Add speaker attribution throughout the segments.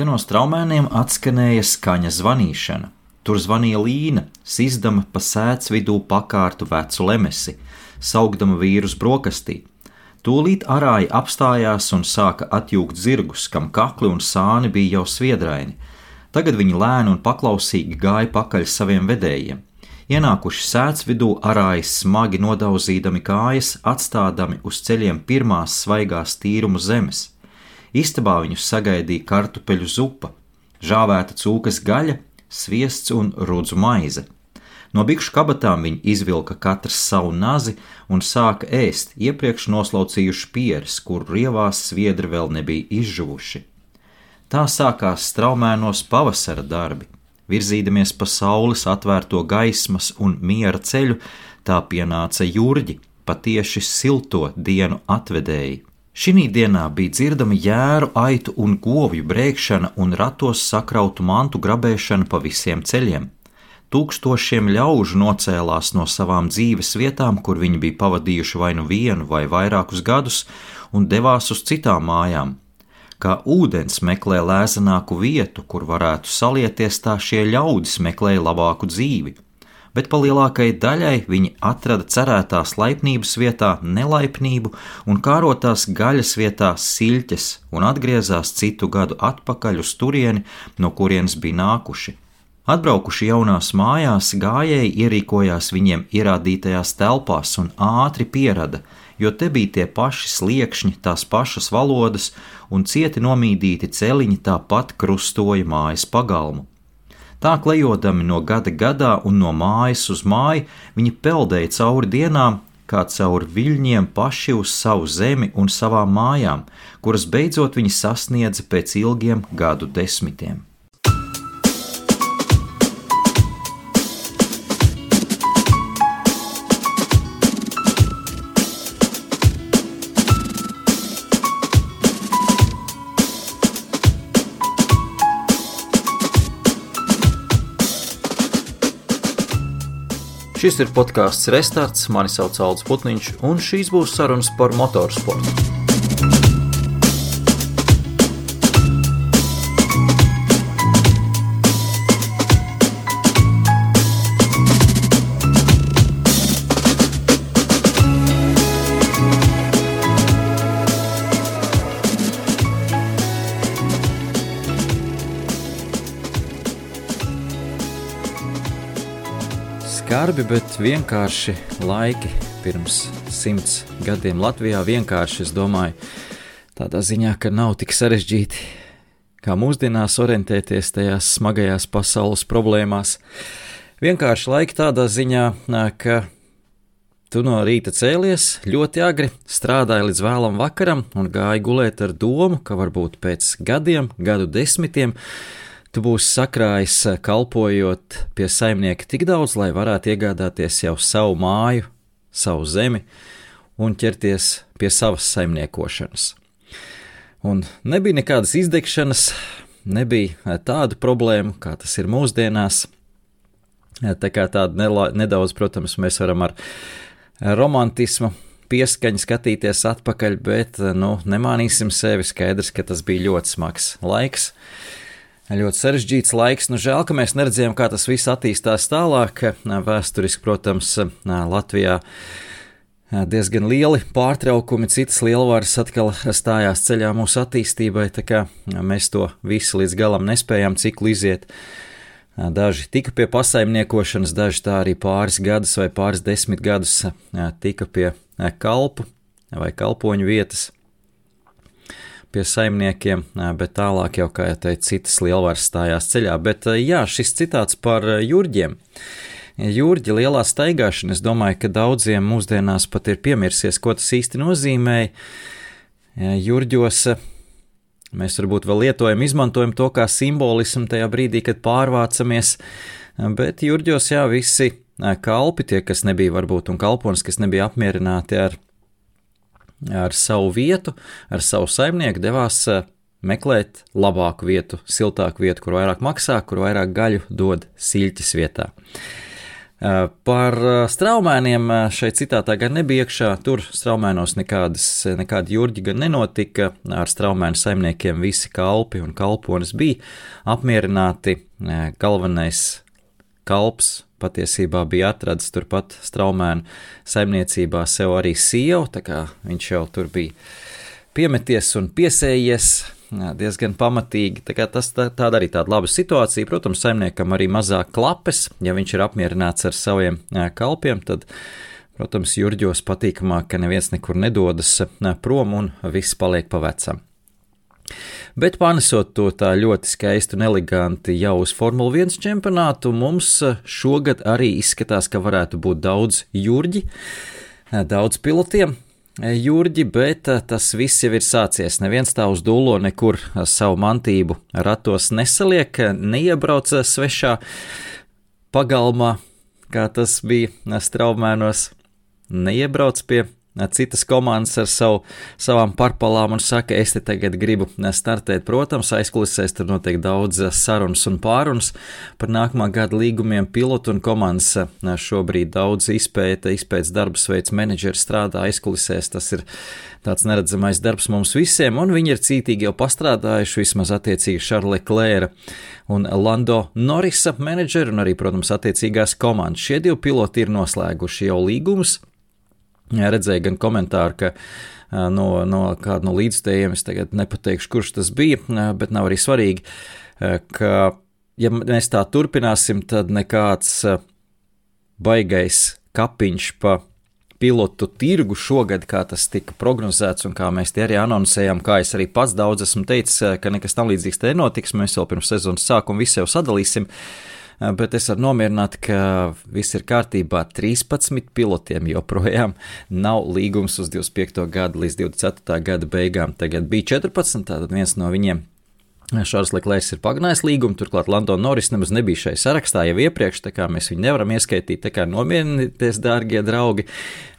Speaker 1: Te no straumēniem atskanēja skaņa zvanīšana. Tur zvanīja Līna, sizdama pa sēdz vidū pakārtu vecu lemesi, saugdama vīrus brokastī. Tūlīt arāji apstājās un sāka atjūgt zirgus, kam kakli un sāni bija jau sviedraini. Tagad viņi lēni un paklausīgi gāja pakaļ saviem vedējiem. Ienākuši sēdz vidū, arāji smagi nodauzīdami kājas, atstādami uz ceļiem pirmās svaigās tīrumu zemes. Istabā viņus sagaidīja kartupeļu zupa, žāvēta cūkas gaļa, sviests un rudzu maize. No bikšu kabatām viņi izvilka katrs savu nazi un sāka ēst iepriekš noslaucījuši pieres, kur rievās sviedri vēl nebija izžuvuši. Tā sākās straumēnos pavasara darbi. Virzīdamies pa saules atvērto gaismas un miera ceļu, tā pienāca jūrģi, patieši silto dienu atvedēji. Šī dienā bija dzirdama jēru, aitu un govju brēkšana un ratos sakrautu mantu grabēšana pa visiem ceļiem. Tūkstošiem ļaužu nocēlās no savām dzīves vietām, kur viņi bija pavadījuši vai nu vienu vai vairākus gadus, un devās uz citām mājām. Kā ūdens meklē lēzenāku vietu, kur varētu salieties, tā šie ļaudis meklēja labāku dzīvi bet pa lielākajai daļai viņi atrada cerētās laipnības vietā nelaipnību un kārotās gaļas vietā siļķes un atgriezās citu gadu atpakaļ uz turieni, no kurienes bija nākuši. Atbraukuši jaunās mājās, gājēji ierīkojās viņiem ierādītajās telpās un ātri pierada, jo te bija tie paši sliekšņi, tās pašas valodas un cieti nomīdīti celiņi tāpat krustoja mājas pagalmu. Tā klejodami no gada gadā un no mājas uz māju, viņi peldēja cauri dienām, kā cauri viļņiem paši uz savu zemi un savām mājām, kuras beidzot viņi sasniedza pēc ilgiem gadu desmitiem. Šis ir podkāsts Restarts, mani sauc Alans Putniņš, un šīs būs sarunas par motorsportu. Skarbi, bet vienkārši laiki pirms simts gadiem Latvijā. Vienkārši es domāju, tādā ziņā, ka nav tik sarežģīti kā mūsdienās orientēties tajās smagajās pasaules problēmās. Vienkārši laiki tādā ziņā, ka tu no rīta cēlies ļoti agri, strādāji līdz vēlam vakaram un gāji gulēt ar domu, ka varbūt pēc gadiem, gadu desmitiem Tu būsi sakrājis, eh, kalpojot pie saimnieka tik daudz, lai varētu iegādāties jau savu māju, savu zemi un ķerties pie savas saimniekošanas. Un nebija nekādas izdegšanas, nebija eh, tādu problēmu, kā tas ir mūsdienās. Eh, tā kā tāda nedaudz, protams, mēs varam ar romantismu pieskaņu skatīties atpakaļ, bet nu, nemānīsim sevi. Skaidrs, ka tas bija ļoti smags laiks ļoti sarežģīts laiks. Nu, žēl, ka mēs neredzējām, kā tas viss attīstās tālāk. Vēsturiski, protams, Latvijā diezgan lieli pārtraukumi, citas lielvaras atkal stājās ceļā mūsu attīstībai, tā kā mēs to visu līdz galam nespējām ciklu iziet. Daži tika pie pasaimniekošanas, daži tā arī pāris gadus vai pāris desmit gadus tika pie kalpu vai kalpoņu vietas pie saimniekiem, bet tālāk jau, kā jau teicu, citas lielvaras stājās ceļā. Bet jā, šis citāts par jurģiem. Jūrģi lielā staigāšana, es domāju, ka daudziem mūsdienās pat ir piemirsies, ko tas īsti nozīmēja. Jurģos mēs varbūt vēl lietojam, izmantojam to kā simbolismu tajā brīdī, kad pārvācamies, bet Jurģos jā, visi kalpi, tie, kas nebija varbūt un kalponis, kas nebija apmierināti ar ar savu vietu, ar savu saimnieku devās eh, meklēt labāku vietu, siltāku vietu, kur vairāk maksā, kur vairāk gaļu dod siļķis vietā. Par straumēniem šeit citātā gan nebija iekšā. Tur straumēnos nekādas, nekādi jurģi gan nenotika. Ar straumēnu saimniekiem visi kalpi un kalponis bija apmierināti. Galvenais kalps patiesībā bija atrasts turpat straumēnu saimniecībā sev arī sievu, tā kā viņš jau tur bija piemeties un piesējies diezgan pamatīgi. Tā tas tā, tāda arī tāda laba situācija. Protams, saimniekam arī mazāk klapes, ja viņš ir apmierināts ar saviem kalpiem, tad, protams, Jurģos patīkamāk, ka neviens nekur nedodas prom un viss paliek pa vecam. Bet panesot to tā ļoti skaisti un eleganti jau uz Formule 1 čempionātu, mums šogad arī izskatās, ka varētu būt daudz jurģi, daudz pilotiem, Jurģi, bet eh, tas viss jau ir sācies. Neviens tā uz dūlo nekur eh, savu mantību ratos nesaliek, neiebrauc eh, svešā pagalmā, kā tas bija straumēnos, neiebrauc pie citas komandas ar savu, savām parpalām un saka, es te tagad gribu startēt. Protams, aizkulisēs tur notiek daudz sarunas un pārunas par nākamā gada līgumiem. Pilotu un komandas šobrīd daudz izpēta, izpētes darbus veids menedžeri strādā aizkulisēs. Tas ir tāds neredzamais darbs mums visiem, un viņi ir cītīgi jau pastrādājuši vismaz attiecīgi Šarle Klēra un Lando Norisa menedžeri un arī, protams, attiecīgās komandas. Šie divi piloti ir noslēguši jau līgumus redzēju gan komentāru, ka no, no kāda no līdzstējiem, es tagad nepateikšu, kurš tas bija, bet nav arī svarīgi, ka, ja mēs tā turpināsim, tad nekāds baigais kapiņš pa pilotu tirgu šogad, kā tas tika prognozēts un kā mēs tie arī anoncējām, kā es arī pats daudz esmu teicis, ka nekas tam līdzīgs te nenotiks, mēs vēl pirms sezonas sākuma visu jau sadalīsim. Uh, bet es varu nomierināt, ka viss ir kārtībā. 13 pilotiem joprojām nav līgums uz 25. gadu līdz 24. gada beigām. Tagad bija 14, tātad viens no viņiem Šāds Leklērs ir pagarinājis līgumu, turklāt Landona Norris nemaz nebija šai sarakstā jau iepriekš, tā kā mēs viņu nevaram ieskaitīt. Tā kā nomierinieties, dārgie draugi,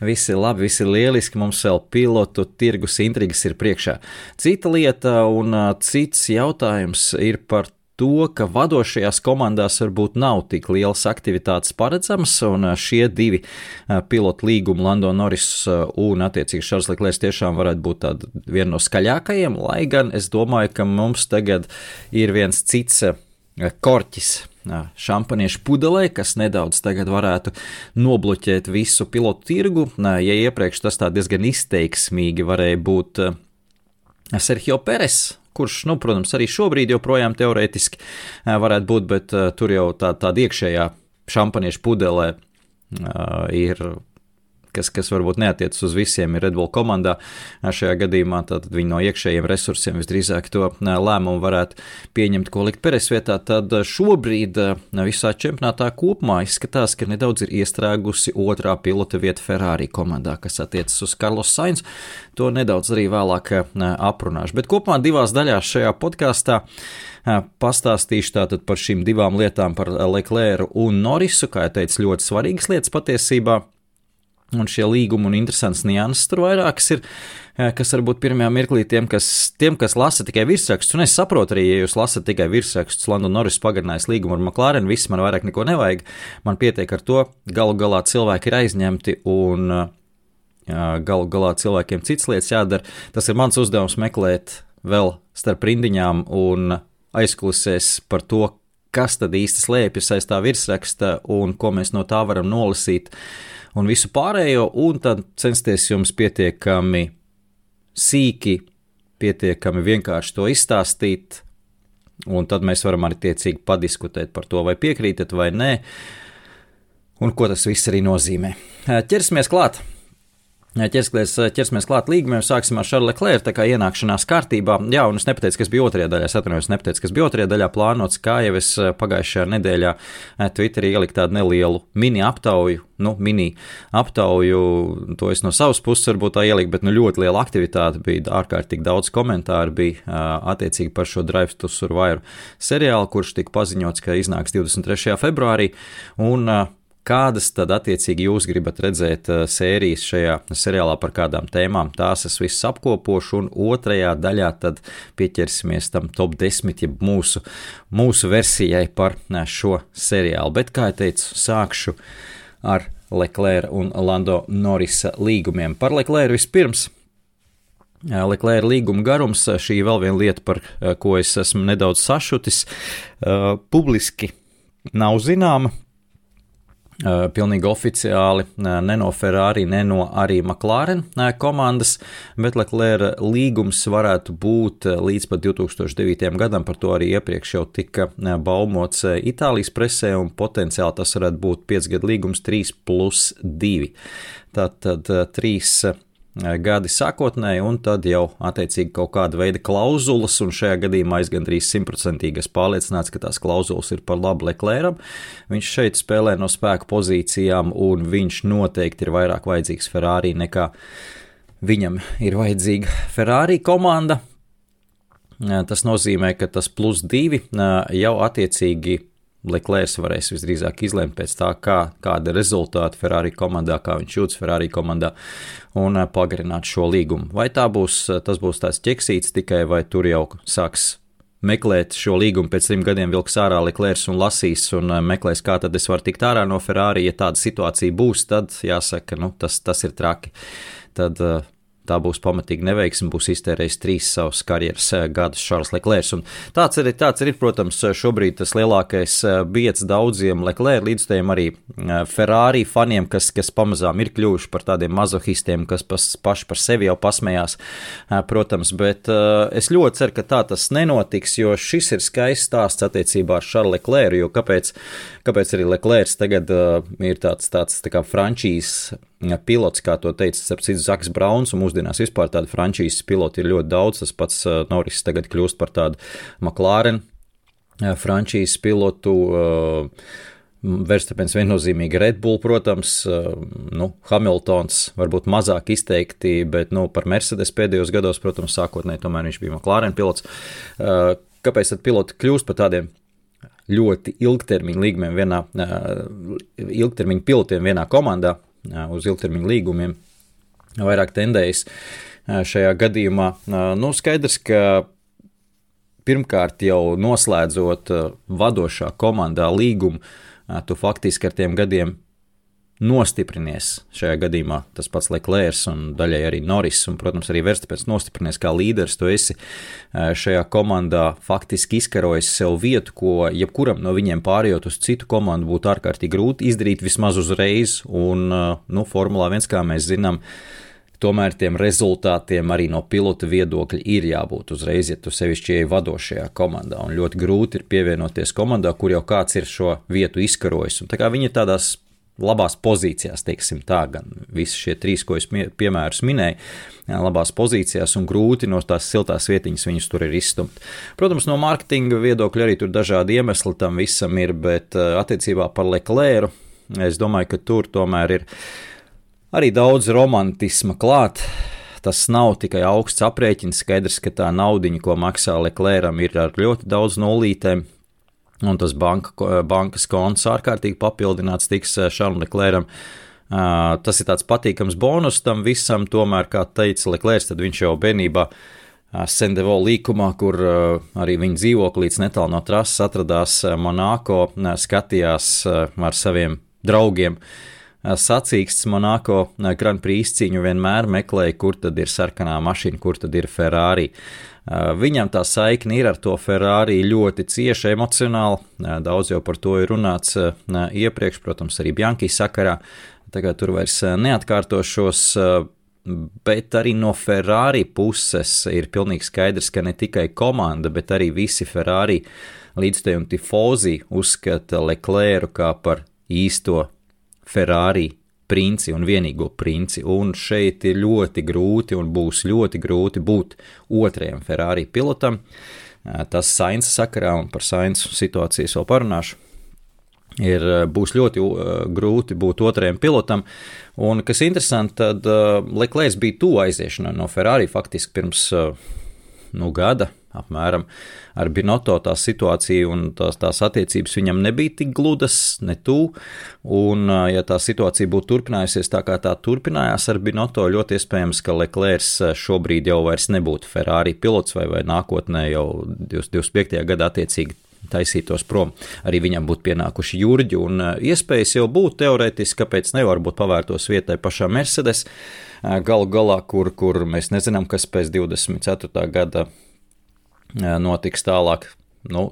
Speaker 1: viss ir labi, viss ir lieliski, mums vēl pilotu tirgus intrigas ir priekšā. Cita lieta un cits jautājums ir par to, ka vadošajās komandās varbūt nav tik lielas aktivitātes paredzamas, un šie divi pilotu līgumi, Lando Norris un attiecīgi Šārs Leklērs, tiešām varētu būt viena no skaļākajiem, lai gan es domāju, ka mums tagad ir viens cits korķis šampaniešu pudelē, kas nedaudz tagad varētu nobloķēt visu pilotu tirgu. Ja iepriekš tas tā diezgan izteiksmīgi varēja būt Sergio Peres, kurš, nu, protams, arī šobrīd joprojām teorētiski varētu būt, bet tur jau tā, tāda iekšējā šampaniešu pudelē ir kas, kas varbūt neatiecas uz visiem, ir Red Bull komandā. Šajā gadījumā tātad viņi no iekšējiem resursiem visdrīzāk to lēmumu varētu pieņemt, ko likt Peres vietā. Tad šobrīd visā čempionātā kopumā izskatās, ka nedaudz ir iestrēgusi otrā pilota vieta Ferrari komandā, kas attiecas uz Carlos Sainz. To nedaudz arī vēlāk aprunāšu. Bet kopumā divās daļās šajā podkāstā pastāstīšu tātad par šīm divām lietām, par Leclerc un Norisu, kā jau teicu, ļoti svarīgas lietas patiesībā. Un šie līgumi un interesants nianses tur vairākas ir, eh, kas varbūt pirmajā mirklī tiem, kas, tiem, kas lasa tikai virsrakstus, un es saprotu arī, ja jūs lasat tikai virsrakstus, London Norris pagarinājis līgumu ar McLaren, viss man vairāk neko nevajag, man pietiek ar to, galu galā cilvēki ir aizņemti un galu galā cilvēkiem cits lietas jādara. Tas ir mans uzdevums meklēt vēl starp rindiņām un aizkulisēs par to, kas tad īsti slēpjas aiz tā virsraksta un ko mēs no tā varam nolasīt. Uh, un visu pārējo, un tad censties jums pietiekami sīki, pietiekami vienkārši to izstāstīt, un tad mēs varam arī tiecīgi padiskutēt par to, vai piekrītat vai nē, un ko tas viss arī nozīmē. Ķersimies klāt! Ķersimies, ķersimies klāt līgumiem, sāksim ar Šarlu Leclerc, tā kā ienākšanās kārtībā. Jā, un es nepateicu, kas bija otrajā daļā, es atvainojos, nepateicu, kas bija otrajā daļā plānots, kā jau es eh, pagājušajā nedēļā eh, Twitterī ieliku tādu nelielu mini aptauju, nu, mini aptauju, to es no savas puses varbūt tā ieliku, bet nu ļoti liela aktivitāte bija, ārkārtīgi daudz komentāru bija eh, attiecīgi par šo Drive to Survivor seriālu, kurš tika paziņots, ka iznāks 23. februārī, un kādas tad attiecīgi jūs gribat redzēt sērijas šajā seriālā par kādām tēmām. Tās es visas apkopošu, un otrajā daļā tad pieķersimies tam top 10, jeb mūsu, mūsu versijai par šo seriālu. Bet, kā jau teicu, sākšu ar Leclerc un Lando Norisa līgumiem. Par Leclerc vispirms. Leclerc līguma garums, šī vēl viena lieta, par ko es esmu nedaudz sašutis, publiski nav zināma. Pilnīgi oficiāli ne no Ferrari, ne no arī McLaren komandas, bet Leclerc līgums varētu būt līdz pat 2009. gadam, par to arī iepriekš jau tika baumots Itālijas presē, un potenciāli tas varētu būt 5 gadu līgums 3 plus 2. Tātad 3 Eh, gadi sākotnēji, un tad jau attiecīgi kaut kāda veida klauzulas, un šajā gadījumā es gandrīz simtprocentīgi esmu pārliecināts, ka tās klauzulas ir par labu Leclercam. Viņš šeit spēlē no spēku pozīcijām, un viņš noteikti ir vairāk vajadzīgs Ferrari nekā viņam ir vajadzīga Ferrari komanda. Eh, tas nozīmē, ka tas plus divi eh, jau attiecīgi Leclerc varēs visdrīzāk izlemt pēc tā, kā, kāda ir rezultāta Ferrari komandā, kā viņš jūtas Ferrari komandā, un eh, pagarināt šo līgumu. Vai tā būs, eh, tas būs tās ķeksīts tikai, vai tur jau sāks meklēt šo līgumu pēc trim gadiem, vilks ārā Leclerc un lasīs un eh, meklēs, kā tad es varu tikt ārā no Ferrari. Ja tāda situācija būs, tad jāsaka, nu, tas, tas ir traki. Tad tā būs pamatīgi neveiksme, būs iztērējis trīs savus karjeras eh, gadus Šārls Leclerc. Un tāds arī, tāds arī, protams, šobrīd tas lielākais eh, biets daudziem Leclerc līdzstājiem arī eh, Ferrari faniem, kas, kas pamazām ir kļuvuši par tādiem mazohistiem, kas pas, paši par sevi jau pasmējās, protams, bet es ļoti ceru, ka tā tas nenotiks, jo šis ir skaists stāsts attiecībā ar Šārlu Leclerc, jo kāpēc, kāpēc arī Leclerc tagad ir tāds, tāds tā kā frančīs pilots, kā to teica, starp citu, Zaks Brauns, un mūsdienās vispār tādu frančīzes pilotu ir ļoti daudz. Tas pats uh, Norris tagad kļūst par tādu McLaren uh, frančīzes pilotu. Uh, Verstapens viennozīmīgi Red Bull, protams, nu, Hamiltons varbūt mazāk izteikti, bet nu, par Mercedes pēdējos gados, protams, sākotnēji tomēr viņš bija McLaren pilots. Kāpēc tad piloti kļūst par tādiem ļoti ilgtermiņa līgumiem vienā, ilgtermiņa pilotiem vienā komandā? Uz ilgtermiņa līgumiem vairāk tendējas šajā gadījumā. Nu, skaidrs, ka pirmkārt jau noslēdzot vadošā komandā līgumu, tu faktiski ar tiem gadiem nostiprinies šajā gadījumā. Tas pats Leclerc un daļai arī Norris, un, protams, arī Verstapēns nostiprinies kā līderis. Tu esi šajā komandā faktiski izkarojis sev vietu, ko jebkuram no viņiem pārējot uz citu komandu būtu ārkārtīgi grūti izdarīt vismaz uzreiz. Un, nu, Formulā 1, kā mēs zinām, tomēr tiem rezultātiem arī no pilota viedokļa ir jābūt uzreiz, ja tu sevišķi ej vadošajā komandā. Un ļoti grūti ir pievienoties komandā, kur jau kāds ir šo vietu izkarojis. Un tā kā viņi ir tādās labās pozīcijās, teiksim tā, gan visi šie trīs, ko es piemērus minēju, labās pozīcijās un grūti no tās siltās vietiņas viņus tur ir izstumt. Protams, no mārketinga viedokļa arī tur dažādi iemesli tam visam ir, bet attiecībā par Leclerc, es domāju, ka tur tomēr ir arī daudz romantisma klāt. Tas nav tikai augsts aprēķins, skaidrs, ka tā naudiņa, ko maksā Leclercam, ir ar ļoti daudz nulītēm, un tas banka, bankas konts ārkārtīgi papildināts tiks eh, Šarlam Leklēram. Uh, tas ir tāds patīkams bonus tam visam, tomēr, kā teica Leklērs, tad viņš jau bērnībā uh, Sendevo līkumā, kur uh, arī viņa dzīvoklīts netālu no trases atradās Monako, skatījās ar saviem draugiem. Sacīksts Monako Grand Prix izcīņu vienmēr meklēja, kur tad ir sarkanā mašīna, kur tad ir Ferrari. Uh, Viņam tā saikne ir ar to Ferrari ļoti cieša emocionāli. Daudz jau par to ir runāts iepriekš, protams, arī Bjanki sakarā. Tagad tur vairs neatkārtošos. Bet arī no Ferrari puses ir pilnīgi skaidrs, ka ne tikai komanda, bet arī visi Ferrari līdzteju un tifozi uzskata Leclercu kā par īsto Ferrari princi un vienīgo princi, un šeit ir ļoti grūti un būs ļoti grūti būt otrajam Ferrari pilotam. Tas Sainz sakarā, un par Sainz situācijas vēl parunāšu. Ir, būs ļoti grūti būt otrajam pilotam. Un, kas interesanti, tad Leclerc bija tuvu aiziešanai no Ferrari faktiski pirms nu, gada, apmēram. Ar Binoto tā situācija un tās, tās attiecības viņam nebija tik gludas, ne tuvu. Un, ja tā situācija būtu turpinājusies tā, kā tā turpinājās ar Binoto, ļoti iespējams, ka Leclerc šobrīd jau nebūtu Ferrari pilots vai, vai nākotnē jau 25. gadā attiecīgi taisītos prom. Arī viņam būtu pienākuši jurģi, un iespējas jau būtu teorētiski, kāpēc nevar būt pavērtos vietai pašā Mercedes. Galu galā, kur, kur mēs nezinām, kas pēc 24. gada notiks tālāk. Nu,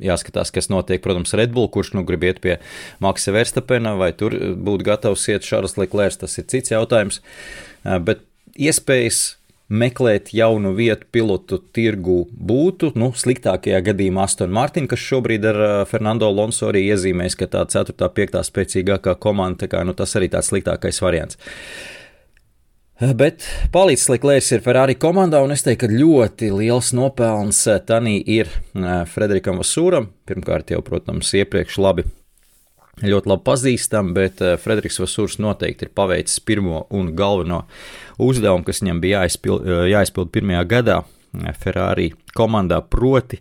Speaker 1: jāskatās, kas notiek, protams, Red Bull, kurš nu grib iet pie Maksa Verstapena, vai tur būtu gatavs iet Šarls Leklērs, tas ir cits jautājums. Bet iespējas meklēt jaunu vietu pilotu tirgu būtu, nu, sliktākajā gadījumā Aston Martin, kas šobrīd ar Fernando Alonso arī iezīmēs, ka tā 4. 5. spēcīgākā komanda, kā, nu, tas arī tāds sliktākais variants. Bet palīdzis Liklērs ir Ferrari komandā, un es teiktu, ka ļoti liels nopelns Tanī ir Frederikam Vasūram. Pirmkārt, jau, protams, iepriekš labi, ļoti labi pazīstam, bet Frederiks Vasūrs noteikti ir paveicis pirmo un galveno uzdevumu, kas viņam bija jāizpild, jāizpild pirmajā gadā Ferrari komandā, proti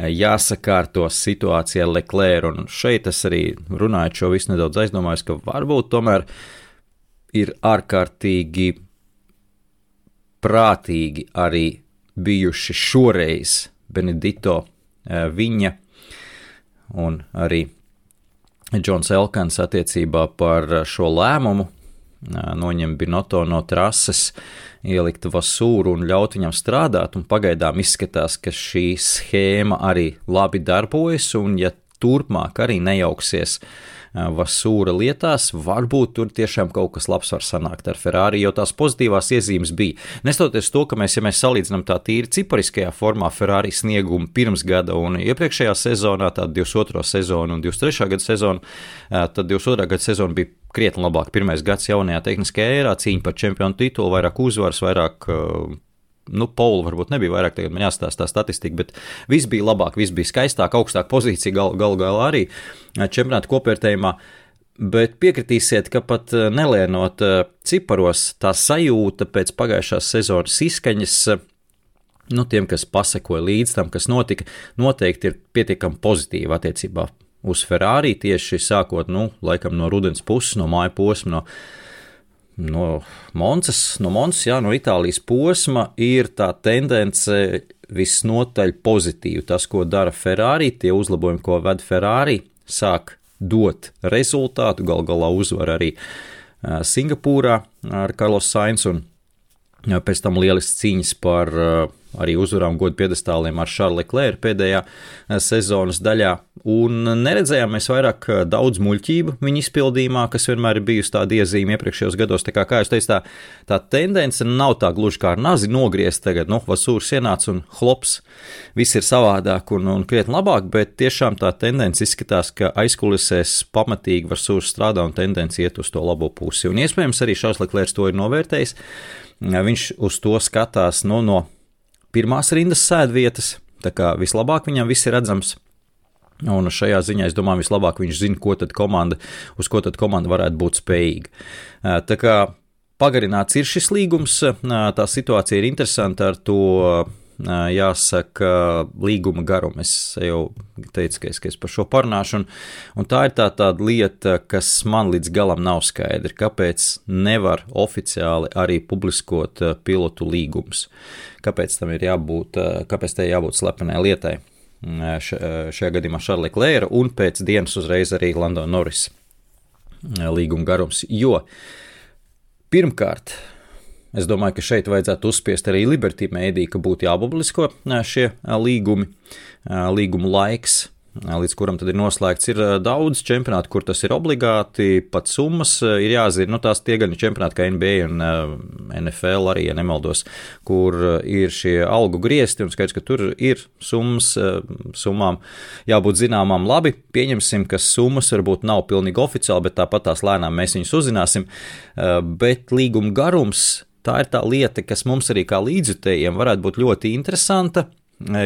Speaker 1: jāsakārto situācija ar Leclerc, un šeit es arī runājot šo visu nedaudz aizdomājos, ka varbūt tomēr ir ārkārtīgi prātīgi arī bijuši šoreiz Benedito eh, viņa un arī Džons Elkans attiecībā par šo lēmumu eh, noņemt Binoto no trases, ielikt vasūru un ļaut viņam strādāt, un pagaidām izskatās, ka šī schēma arī labi darbojas, un ja turpmāk arī nejauksies uh, Vasūra lietās, varbūt tur tiešām kaut kas labs var sanākt ar Ferrari, jo tās pozitīvās iezīmes bija. Nestoties to, ka mēs, ja mēs salīdzinām tā tīri cipariskajā formā Ferrari sniegumu pirms gada un iepriekšējā sezonā, tā 22. sezona un 23. gada sezona, tad 22. gada sezona bija krietni labāk. Pirmais gads jaunajā tehniskajā ērā, cīņa par čempionu titulu, vairāk uzvaras, vairāk nu, Paula varbūt nebija vairāk, tagad man jāstāsta tā statistika, bet viss bija labāk, viss bija skaistāk, augstāk pozīcija gal, gal galā arī čempionāta kopvērtējumā. Bet piekritīsiet, ka pat nelienot ciparos, tā sajūta pēc pagājušās sezonas izskaņas, nu, tiem, kas pasekoja līdz tam, kas notika, noteikti ir pietiekami pozitīva attiecībā uz Ferrari, tieši sākot, nu, laikam no rudens puses, no māja posma, no no Monces, no Monces, jā, no Itālijas posma ir tā tendence visnotaļ pozitīva. Tas, ko dara Ferrari, tie uzlabojumi, ko ved Ferrari, sāk dot rezultātu. Gal galā uzvar arī Singapūrā ar Carlos Sainz un pēc tam lielas cīņas par arī uzvarām godu piedestāliem ar Šarlu Leclerc pēdējā eh, sezonas daļā. Un neredzējām mēs vairāk eh, daudz muļķību viņa izpildījumā, kas vienmēr ir bijusi tāda iezīme iepriekšējos gados. Tā kā, kā jūs teicāt, tā, tā tendence nav tā gluži kā ar nazi nogriezt tagad, nu, vasūrs ienāca un hlops, viss ir savādāk un, un krietni labāk, bet tiešām tā tendence izskatās, ka aizkulisēs pamatīgi vasūrs strādā un tendence iet uz to labo pusi. Un iespējams arī Šārs Leclerc to ir novērtējis. Viņš uz to skatās nu, no pirmās rindas sēdvietas, tā kā vislabāk viņam viss ir redzams. Un šajā ziņā es domāju, vislabāk viņš zina, ko tad komanda, uz ko tad komanda varētu būt spējīga. Tā kā pagarināts ir šis līgums, tā situācija ir interesanta ar to jāsaka, līguma garumu. Es jau teicu, ka es, ka es par šo parunāšu, un, un tā ir tā tāda lieta, kas man līdz galam nav skaidra. Kāpēc nevar oficiāli arī publiskot pilotu līgumus? Kāpēc tam ir jābūt, kāpēc tai jābūt slepenai lietai? Šajā gadījumā Šarlī Klēra un pēc dienas uzreiz arī Lando Norris līguma garums. Jo pirmkārt, Es domāju, ka šeit vajadzētu uzspiest arī Liberty mēdī, ka būtu jāpublisko šie līgumi, līgumu laiks, līdz kuram tad ir noslēgts. Ir daudz čempionātu, kur tas ir obligāti, pat summas ir jāzina. Nu, tās tie gan ir čempionāti kā NBA un NFL arī, ja nemaldos, kur ir šie algu griezti un skaidrs, ka tur ir summas, summām jābūt zināmām labi. Pieņemsim, ka summas varbūt nav pilnīgi oficiāli, bet tāpat tās lēnām mēs viņus uzzināsim. Bet līguma garums tā ir tā lieta, kas mums arī kā līdzjutējiem varētu būt ļoti interesanta,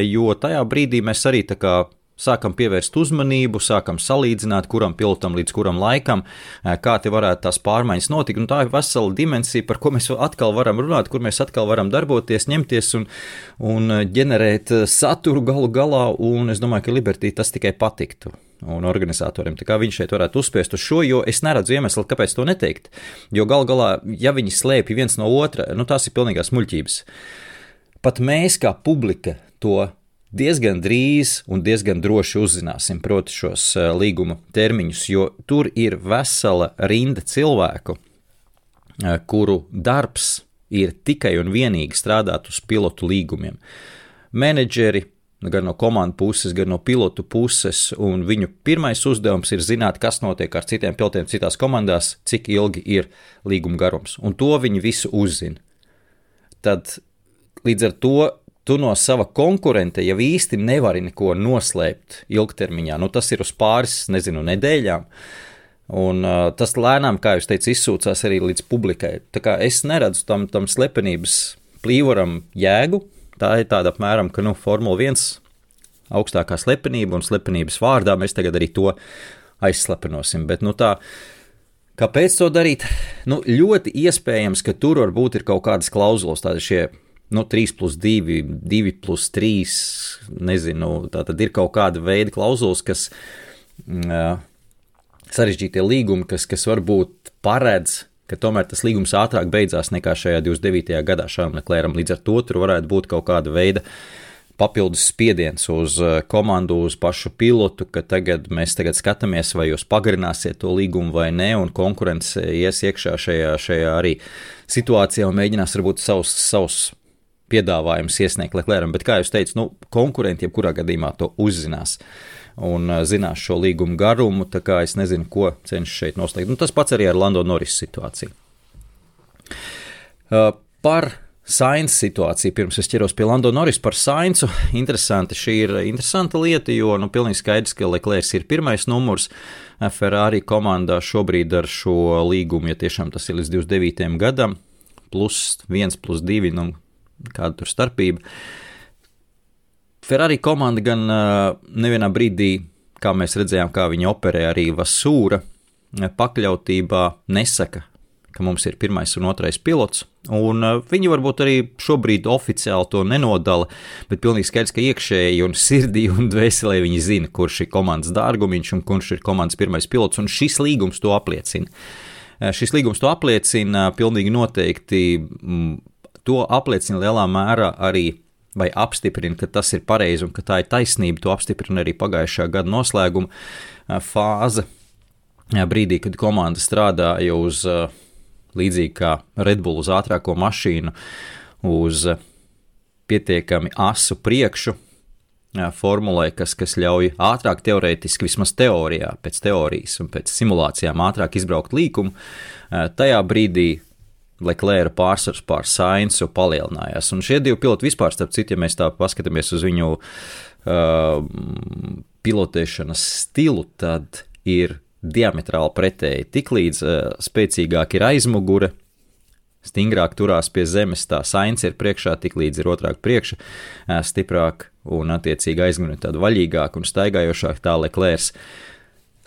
Speaker 1: jo tajā brīdī mēs arī tā kā sākam pievērst uzmanību, sākam salīdzināt, kuram pilotam līdz kuram laikam, kā te varētu tās pārmaiņas notikt. Un tā ir vesela dimensija, par ko mēs atkal varam runāt, kur mēs atkal varam darboties, ņemties un, un ģenerēt saturu galu galā. Un es domāju, ka Libertī tas tikai patiktu. Un organizatoriem. Tā kā viņš šeit varētu uzspiest uz šo, jo es neredzu iemeslu, kāpēc to neteikt. Jo gal galā, ja viņi slēpj viens no otra, nu tās ir pilnīgās muļķības. Pat mēs, kā publika, to diezgan drīz un diezgan droši uzzināsim, proti, šos eh, līguma termiņus, jo tur ir vesela rinda cilvēku, eh, kuru darbs ir tikai un vienīgi strādāt uz pilotu līgumiem. Menedžeri, gan no komandu puses, gan no pilotu puses, viņu pirmais uzdevums ir zināt, kas notiek ar citiem pilotiem citās komandās, cik ilgi ir līguma garums, un to viņi visu uzzina. Tad līdz ar to tu no sava konkurenta jau īsti nevari neko noslēpt ilgtermiņā. Nu, tas ir uz pāris, nezinu, nedēļām. Un uh, tas lēnām, kā jūs teicat, izsūcās arī līdz publikai. Es neredzu tam, tam slepenības plīvoram jēgu. Tā ir tāda apmēram, ka nu, Formula 1 augstākā slepenība un slepenības vārdā mēs tagad arī to aizslepenosim. Bet nu, tā, kāpēc to darīt? Nu, ļoti iespējams, ka tur varbūt ir kaut kādas klauzulas, tādi šie nu, 3 plus 2, 2 plus 3, nezinu, tā tad ir kaut kāda veida klauzulas, kas uh, sarežģītie līgumi, kas, kas varbūt paredz, ka tomēr tas līgums ātrāk beidzās nekā šajā 29. gadā Šāram Leklēram. Līdz ar to tur varētu būt kaut kāda veida papildus spiediens uz komandu, uz pašu pilotu, ka tagad mēs tagad skatāmies, vai jūs pagarināsiet to līgumu vai nē, un konkurence ies iekšā šajā, šajā arī situācijā un mēģinās varbūt savus, savus piedāvājums iesniegt Leclercam, bet, kā jau teicu, nu, konkurenti jebkurā gadījumā to uzzinās un uh, zinās šo līgumu garumu, tā kā es nezinu, ko cenšas šeit noslēgt. Nu, tas pats arī ar Lando Norris situāciju. Uh, par Sainz situāciju, pirms es ķeros pie Lando Norris par Sainzu. Interesanti, šī ir interesanta lieta, jo nu, pilnīgi skaidrs, ka Leclerc ir pirmais numurs. Ferrari komandā šobrīd ar šo līgumu, ja tiešām tas ir līdz 29. gadam, plus 1, plus 2, nu, kāda tur starpība. Ferrari komanda gan nevienā brīdī, kā mēs redzējām, kā viņi operē arī Vasūra pakļautībā, nesaka, ka mums ir pirmais un otrais pilots. Un viņi varbūt arī šobrīd oficiāli to nenodala, bet pilnīgi skaidrs, ka iekšēji un sirdī un dvēselē viņi zina, kurš ir komandas dārgumiņš un kurš ir komandas pirmais pilots, un šis līgums to apliecina. Šis līgums to apliecina pilnīgi noteikti to apliecina lielā mērā arī vai apstiprina, ka tas ir pareizi un ka tā ir taisnība. To apstiprina arī pagājušā gada noslēguma fāze, brīdī, kad komanda strādāja uz līdzīgi kā Red Bull uz ātrāko mašīnu, uz pietiekami asu priekšu. Formulē, kas, kas ļauj ātrāk, teorētiski, vismaz teorijā, pēc teorijas un pēc simulācijām, ātrāk izbraukt līkumu. Tajā brīdī Leclerc pārsvars pār Sainzu palielinājās. Un šie divi piloti vispār, starp citu, ja mēs tā paskatāmies uz viņu uh, pilotēšanas stilu, tad ir diametrāli pretēji. Tiklīdz uh, spēcīgāk ir aizmugure, stingrāk turās pie zemes, tā sains ir priekšā, tiklīdz ir otrāk priekša, uh, stiprāk un attiecīgi aizmugure tāda vaļīgāka un staigājošāka tā Leclerc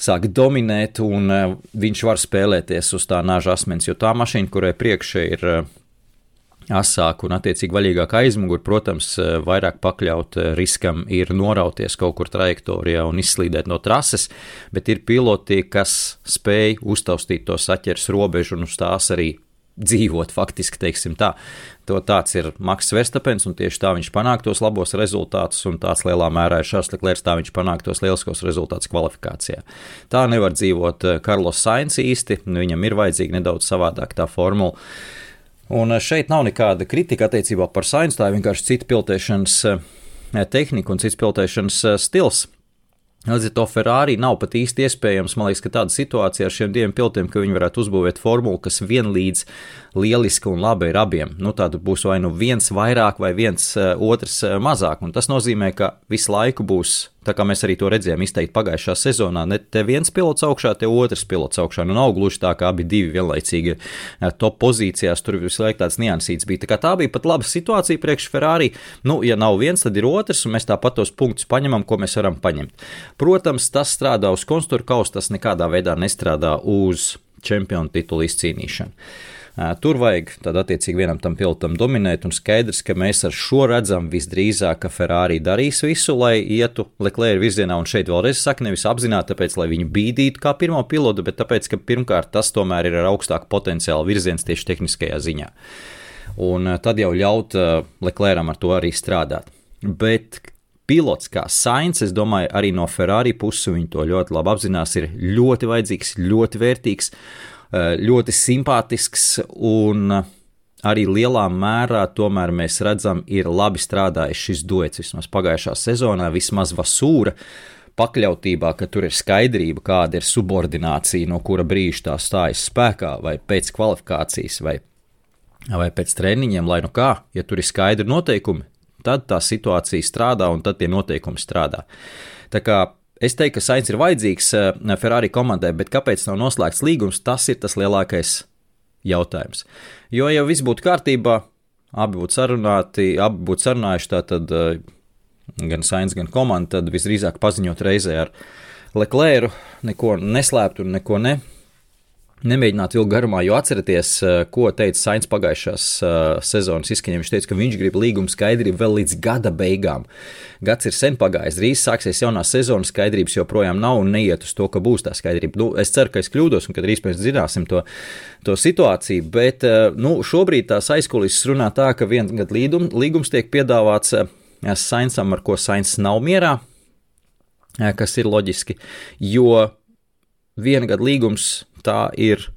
Speaker 1: sāk dominēt, un uh, viņš var spēlēties uz tā nāža asmens, jo tā mašīna, kurai priekšā ir uh, asāka un attiecīgi vaļīgāka aizmugure, protams, uh, vairāk pakļaut riskam ir norauties kaut kur trajektorijā un izslīdēt no trases, bet ir piloti, kas spēj uztaustīt to saķers robežu un uz tās arī dzīvot, faktiski, teiksim tā. To tāds ir Maks Verstapens, un tieši tā viņš panāk tos labos rezultātus, un tāds lielā mērā ir Šārs Leklērs, tā viņš panāk tos lieliskos rezultātus kvalifikācijā. Tā nevar dzīvot Karlos eh, Sainz īsti, viņam ir vajadzīga nedaudz savādāk tā formula. Un eh, šeit nav nekāda kritika attiecībā par Sainz, tā ir vienkārši cita piltēšanas eh, tehnika un cits piltēšanas stils. Līdz ar to Ferrari nav pat īsti iespējams, man liekas, ka tāda situācija ar šiem diviem pilotiem, ka viņi varētu uzbūvēt formulu, kas vienlīdz lieliska un laba ir abiem. Nu, tāda būs vai nu viens vairāk, vai viens uh, otrs uh, mazāk. Un tas nozīmē, ka visu laiku būs Tā kā mēs arī to redzējām izteikti pagājušā sezonā, ne te viens pilots augšā, te otrs pilots augšā. Nu, nav gluži tā, ka abi divi vienlaicīgi eh, top pozīcijās, tur visu laiku tāds niansīts bija. Tā, tā bija pat laba situācija priekš Ferrari. Nu, ja nav viens, tad ir otrs, un mēs tāpat tos punktus paņemam, ko mēs varam paņemt. Protams, tas strādā uz konstitūru kausa, tas nekādā veidā nestrādā uz čempionu titulu izcīnīšanu. Tur vajag tad attiecīgi vienam tam pilotam dominēt, un skaidrs, ka mēs ar šo redzam visdrīzāk, ka Ferrari darīs visu, lai ietu Leclerc virzienā, un šeit vēlreiz saku, nevis apzināti, tāpēc, lai viņu bīdītu kā pirmo pilotu, bet tāpēc, ka pirmkārt tas tomēr ir ar augstāku potenciālu virziens tieši tehniskajā ziņā. Un tad jau ļaut Leclercam ar to arī strādāt. Bet pilots kā Sainz, es domāju, arī no Ferrari puses viņi to ļoti labi apzinās, ir ļoti vajadzīgs, ļoti vērtīgs. Eh, ļoti simpātisks un arī lielā mērā tomēr mēs redzam, ir labi strādājis šis duets vismaz pagājušā sezonā, vismaz Vasūra pakļautībā, ka tur ir skaidrība, kāda ir subordinācija, no kura brīža tā stājas spēkā, vai pēc kvalifikācijas, vai, vai pēc treniņiem, lai nu kā, ja tur ir skaidri noteikumi, tad tā situācija strādā un tad tie noteikumi strādā. Tā kā Es teiktu, ka Sainz ir vajadzīgs eh, Ferrari komandai, bet kāpēc nav noslēgts līgums, tas ir tas lielākais jautājums. Jo, ja viss būtu kārtībā, abi būtu sarunāti, abi būtu sarunājuši, tad eh, gan Sainz, gan komanda, tad visdrīzāk paziņot reizē ar Leclerc, neko neslēpt un neko ne Nemēģināt vilkt garumā, jo atcerieties, eh, ko teica Sainz pagājušās uh, sezonas izskaņā. Viņš teica, ka viņš grib līguma skaidrību vēl līdz gada beigām. Gads ir sen pagājis, drīz sāksies jaunā sezona, skaidrības joprojām nav un neiet uz to, ka būs tā skaidrība. Nu, es ceru, ka es kļūdos un ka drīz mēs zināsim to, to situāciju, bet uh, nu, šobrīd tās aizkulisēs runā tā, ka viens gadu līdum, līgums tiek piedāvāts Sainzam, ar ko Sainz nav mierā, kas ir loģiski, jo viena gada līgums tā ir,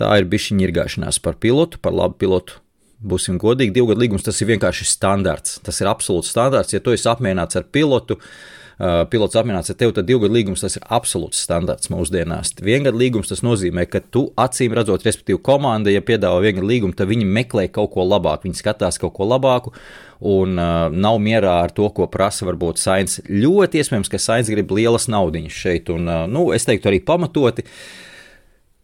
Speaker 1: tā ir bišķiņa irgāšanās par pilotu, par labu pilotu. Būsim godīgi, divu gadu līgums tas ir vienkārši standarts. Tas ir absolūts standarts. Ja tu esi apmierināts ar pilotu, uh, pilots apmierināts ar tevi, tad divu gadu līgums tas ir absolūts standarts mūsdienās. Viengadu līgums tas nozīmē, ka tu acīm redzot, respektīvi, komanda, ja piedāvā viengadu līgumu, tad viņi meklē kaut ko labāku, viņi skatās kaut ko labāku un uh, nav mierā ar to, ko prasa varbūt Sainz. Ļoti iespējams, ka Sainz grib lielas naudiņas šeit, un, uh, nu, es teiktu, arī pamatoti. Uh,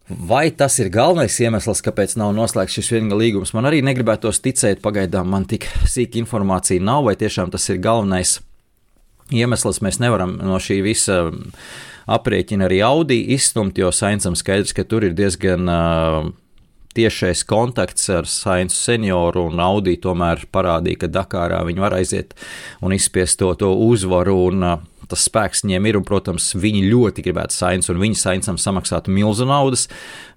Speaker 1: Vai tas ir galvenais iemesls, kāpēc nav noslēgts šis vienīgais līgums? Man arī negribētos ticēt, pagaidām man tik sīka informācija nav, vai tiešām tas ir galvenais iemesls. Mēs nevaram no šī visa aprēķina arī Audi izstumt, jo Sainsam skaidrs, ka tur ir diezgan uh, tiešais kontakts ar Sainzu senioru un Audi tomēr parādīja, ka Dakārā viņi var aiziet un izspiest to, to uzvaru. Un, uh, tas spēks viņiem ir, un, protams, viņi ļoti gribētu Sainz, un viņi Sainsam samaksātu milzu naudas,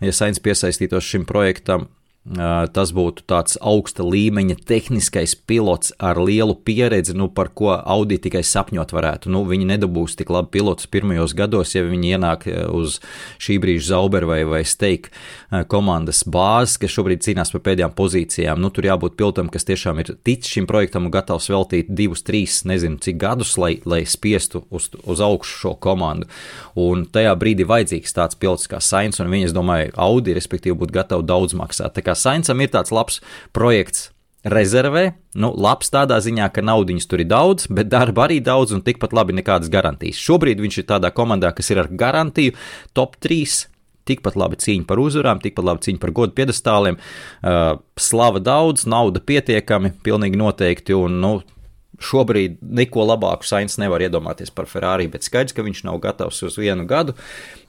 Speaker 1: ja Sainz piesaistītos šim projektam. Tas būtu tāds augsta līmeņa tehniskais pilots ar lielu pieredzi, nu, par ko Audi tikai sapņot varētu. Nu, viņi nedabūs tik labi pilotus pirmajos gados, ja viņi ienāk uz šī brīža Zauber vai, vai Steak komandas bāzes, kas šobrīd cīnās par pēdējām pozīcijām. Nu, tur jābūt pilotam, kas tiešām ir ticis šim projektam un gatavs veltīt divus, trīs, nezinu cik gadus, lai, lai spiestu uz, uz augšu šo komandu. Un tajā brīdī vajadzīgs tāds pilots kā Sainz, un viņi, es domāju, Audi, respektīvi, būtu gatavi daudz maksāt. Sainsam ir tāds labs projekts rezervē. Nu, labs tādā ziņā, ka naudiņas tur ir daudz, bet darba arī daudz un tikpat labi nekādas garantijas. Šobrīd viņš ir tādā komandā, kas ir ar garantiju top 3. Tikpat labi cīņa par uzvarām, tikpat labi cīņa par godu piedestāliem, uh, slava daudz, nauda pietiekami, pilnīgi noteikti. Un, nu, šobrīd neko labāku Sainz nevar iedomāties par Ferrari, bet skaidrs, ka viņš nav gatavs uz vienu gadu.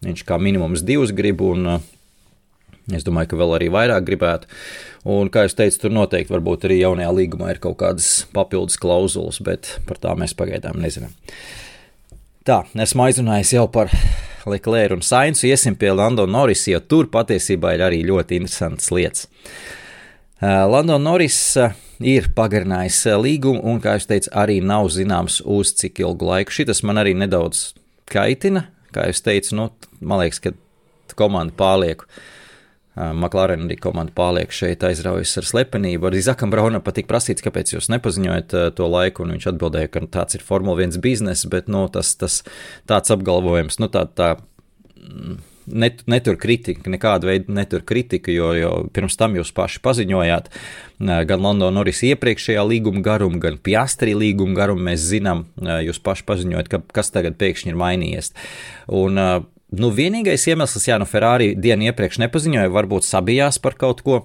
Speaker 1: Viņš kā minimums divus grib, un uh, Es domāju, ka vēl arī vairāk gribētu. Un, kā jau teicu, tur noteikti varbūt arī jaunajā līgumā ir kaut kādas papildus klauzulas, bet par tām mēs pagaidām nezinām. Tā, esmu aizrunājis jau par Leclerc un Sainzu. Iesim pie Lando Norris, jo tur patiesībā ir arī ļoti interesantas lietas. Uh, Lando Norris uh, ir pagarinājis uh, līgumu, un, kā jau teicu, arī nav zināms, uz cik ilgu laiku. Šis man arī nedaudz kaitina. Kā jau teicu, nu, man liekas, ka komanda pārlieku McLaren arī komanda pārliek šeit aizraujas ar slepenību. Arī Zakam Braunam patīk prasīt, kāpēc jūs nepaziņojat to laiku, un viņš atbildēja, ka tāds ir Formula 1 biznesa, bet nu, tas, tas tāds apgalvojums, nu, tā, tā, mm, net, netur kritiku, nekādu veidu netur kritiku, jo, jo pirms tam jūs paši paziņojāt, gan London Norris iepriekšējā līguma garumu, gan Piastri līguma garumu mēs zinām, jūs paši paziņojat, ka kas tagad pēkšņi ir mainījies. Un, nu, vienīgais iemesls, jā, nu Ferrari dienu iepriekš nepaziņoja, varbūt sabijās par kaut ko,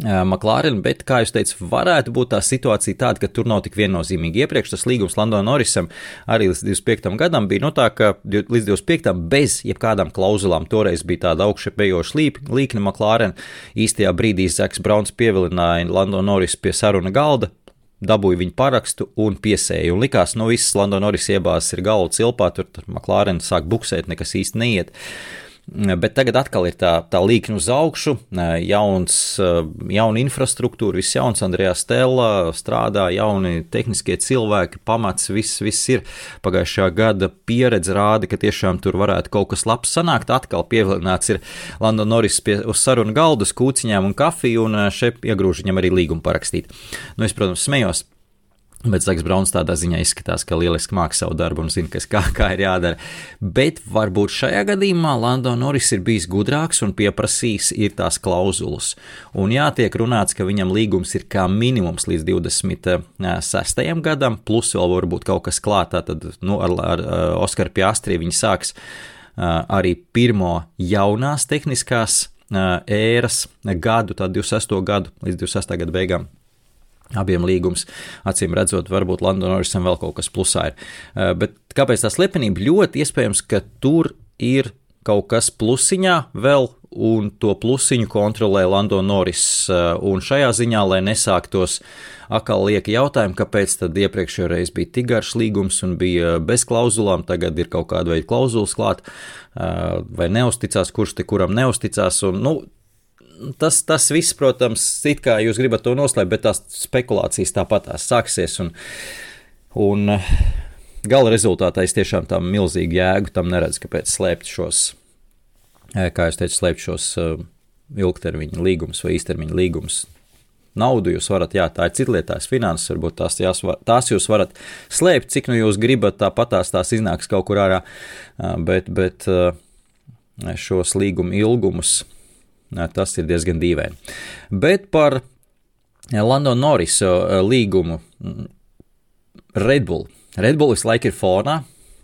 Speaker 1: McLaren, bet, kā jūs teicat, varētu būt tā situācija tāda, ka tur nav tik viennozīmīgi. Iepriekš tas līgums Londonam Norrisam arī līdz 25. gadam bija no tā, ka līdz 25. bez jebkādām klauzulām toreiz bija tāda augšupejoša līkne McLaren. Īstajā brīdī Zaks Brauns pievilināja London Norris pie saruna galda, dabūja viņa parakstu un piesēja. Un likās, nu, visas Londonas Norris iebāzes ir galva cilpā, tur, tur McLaren sāk buksēt, nekas īsti neiet. Bet tagad atkal ir tā, tā līkne uz augšu, jauns, jauna infrastruktūra, viss jauns, Andrejā Stela strādā, jauni tehniskie cilvēki, pamats, viss, viss ir. Pagājušā gada pieredze rāda, ka tiešām tur varētu kaut kas labs sanākt. Atkal pievilināts ir Lando Norris pie, uz sarunu galda, kūciņām un kafiju, un šeit iegrūž viņam arī līgumu parakstīt. Nu, es, protams, smējos Bet Zaks Brauns tādā ziņā izskatās, ka lieliski māca savu darbu un zina, kas kā, kā ir jādara. Bet varbūt šajā gadījumā Lando Norris ir bijis gudrāks un pieprasījis ir tās klauzulas. Un jā, tiek runāts, ka viņam līgums ir kā minimums līdz 26. gadam, plus vēl varbūt kaut kas klātā, tad nu, ar, ar Oskaru Piastri viņi sāks arī pirmo jaunās tehniskās ēras gadu, tā 26. gadu līdz 26. gada beigām abiem līgums. Acīm redzot, varbūt Londonorisam vēl kaut kas plusā ir. Eh, bet kāpēc tā slepenība? Ļoti iespējams, ka tur ir kaut kas plusiņā vēl, un to plusiņu kontrolē Lando Norris. Eh, un šajā ziņā, lai nesāktos atkal lieki jautājumi, kāpēc tad iepriekšējā reizē bija tik garš līgums un bija bez klauzulām, tagad ir kaut kāda veida klauzulas klāt, eh, vai neusticās, kurš te kuram neusticās. Un, nu, tas, tas viss, protams, it kā jūs gribat to noslēpt, bet tās spekulācijas tāpat tās sāksies. Un, un gala rezultātā es tiešām tam milzīgi jēgu tam neredzu, kāpēc slēpt šos, kā jūs teicat, slēpt šos ilgtermiņa līgumus vai īstermiņa līgumus. Naudu jūs varat, jā, tā ir cita lieta, tās finanses, varbūt tās, jāsvar, tās jūs varat slēpt, cik nu jūs gribat, tāpat tās, tās iznāks kaut kur ārā, bet, bet šos līguma ilgumus Tas ir diezgan dīvaini. Bet par Lando Norrisu līgumu Red Bull. Red Bull visu laiku ir fonā.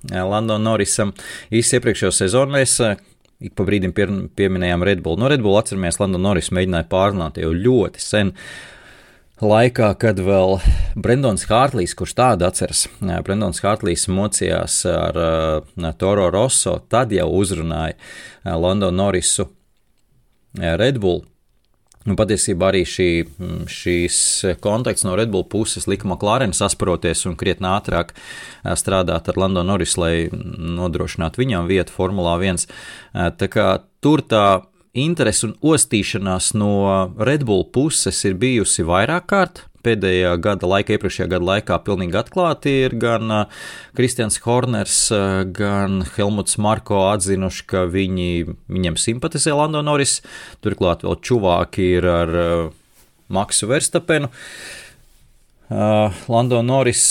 Speaker 1: Lando Norrisam īsi iepriekšējo sezonu mēs ik pa brīdim pieminējām Red Bull. No Red Bull atceramies, Lando Norris mēģināja pārrunāt jau ļoti sen. Laikā, kad vēl Brendons Hārtlīs, kurš tādu atceras, Brendons Hārtlīs mocījās ar uh, Toro Rosso, tad jau uzrunāja Londonu Norrisu Red Bull. Nu, patiesībā arī šī, mm, šīs konteksts no Red Bull puses lika McLaren sasparoties un krietni ātrāk strādāt ar Lando Norris, lai nodrošinātu viņam vietu Formulā 1. Tā kā tur tā interese un ostīšanās no Red Bull puses ir bijusi vairāk kārt pēdējā gada laikā, iepriekšējā gada laikā pilnīgi atklāti ir gan Kristians Horners, gan Helmuts Marko atzinuši, ka viņi, viņiem simpatizē Lando Norris, turklāt vēl čuvāki ir ar Maksu Verstapenu. Lando Norris,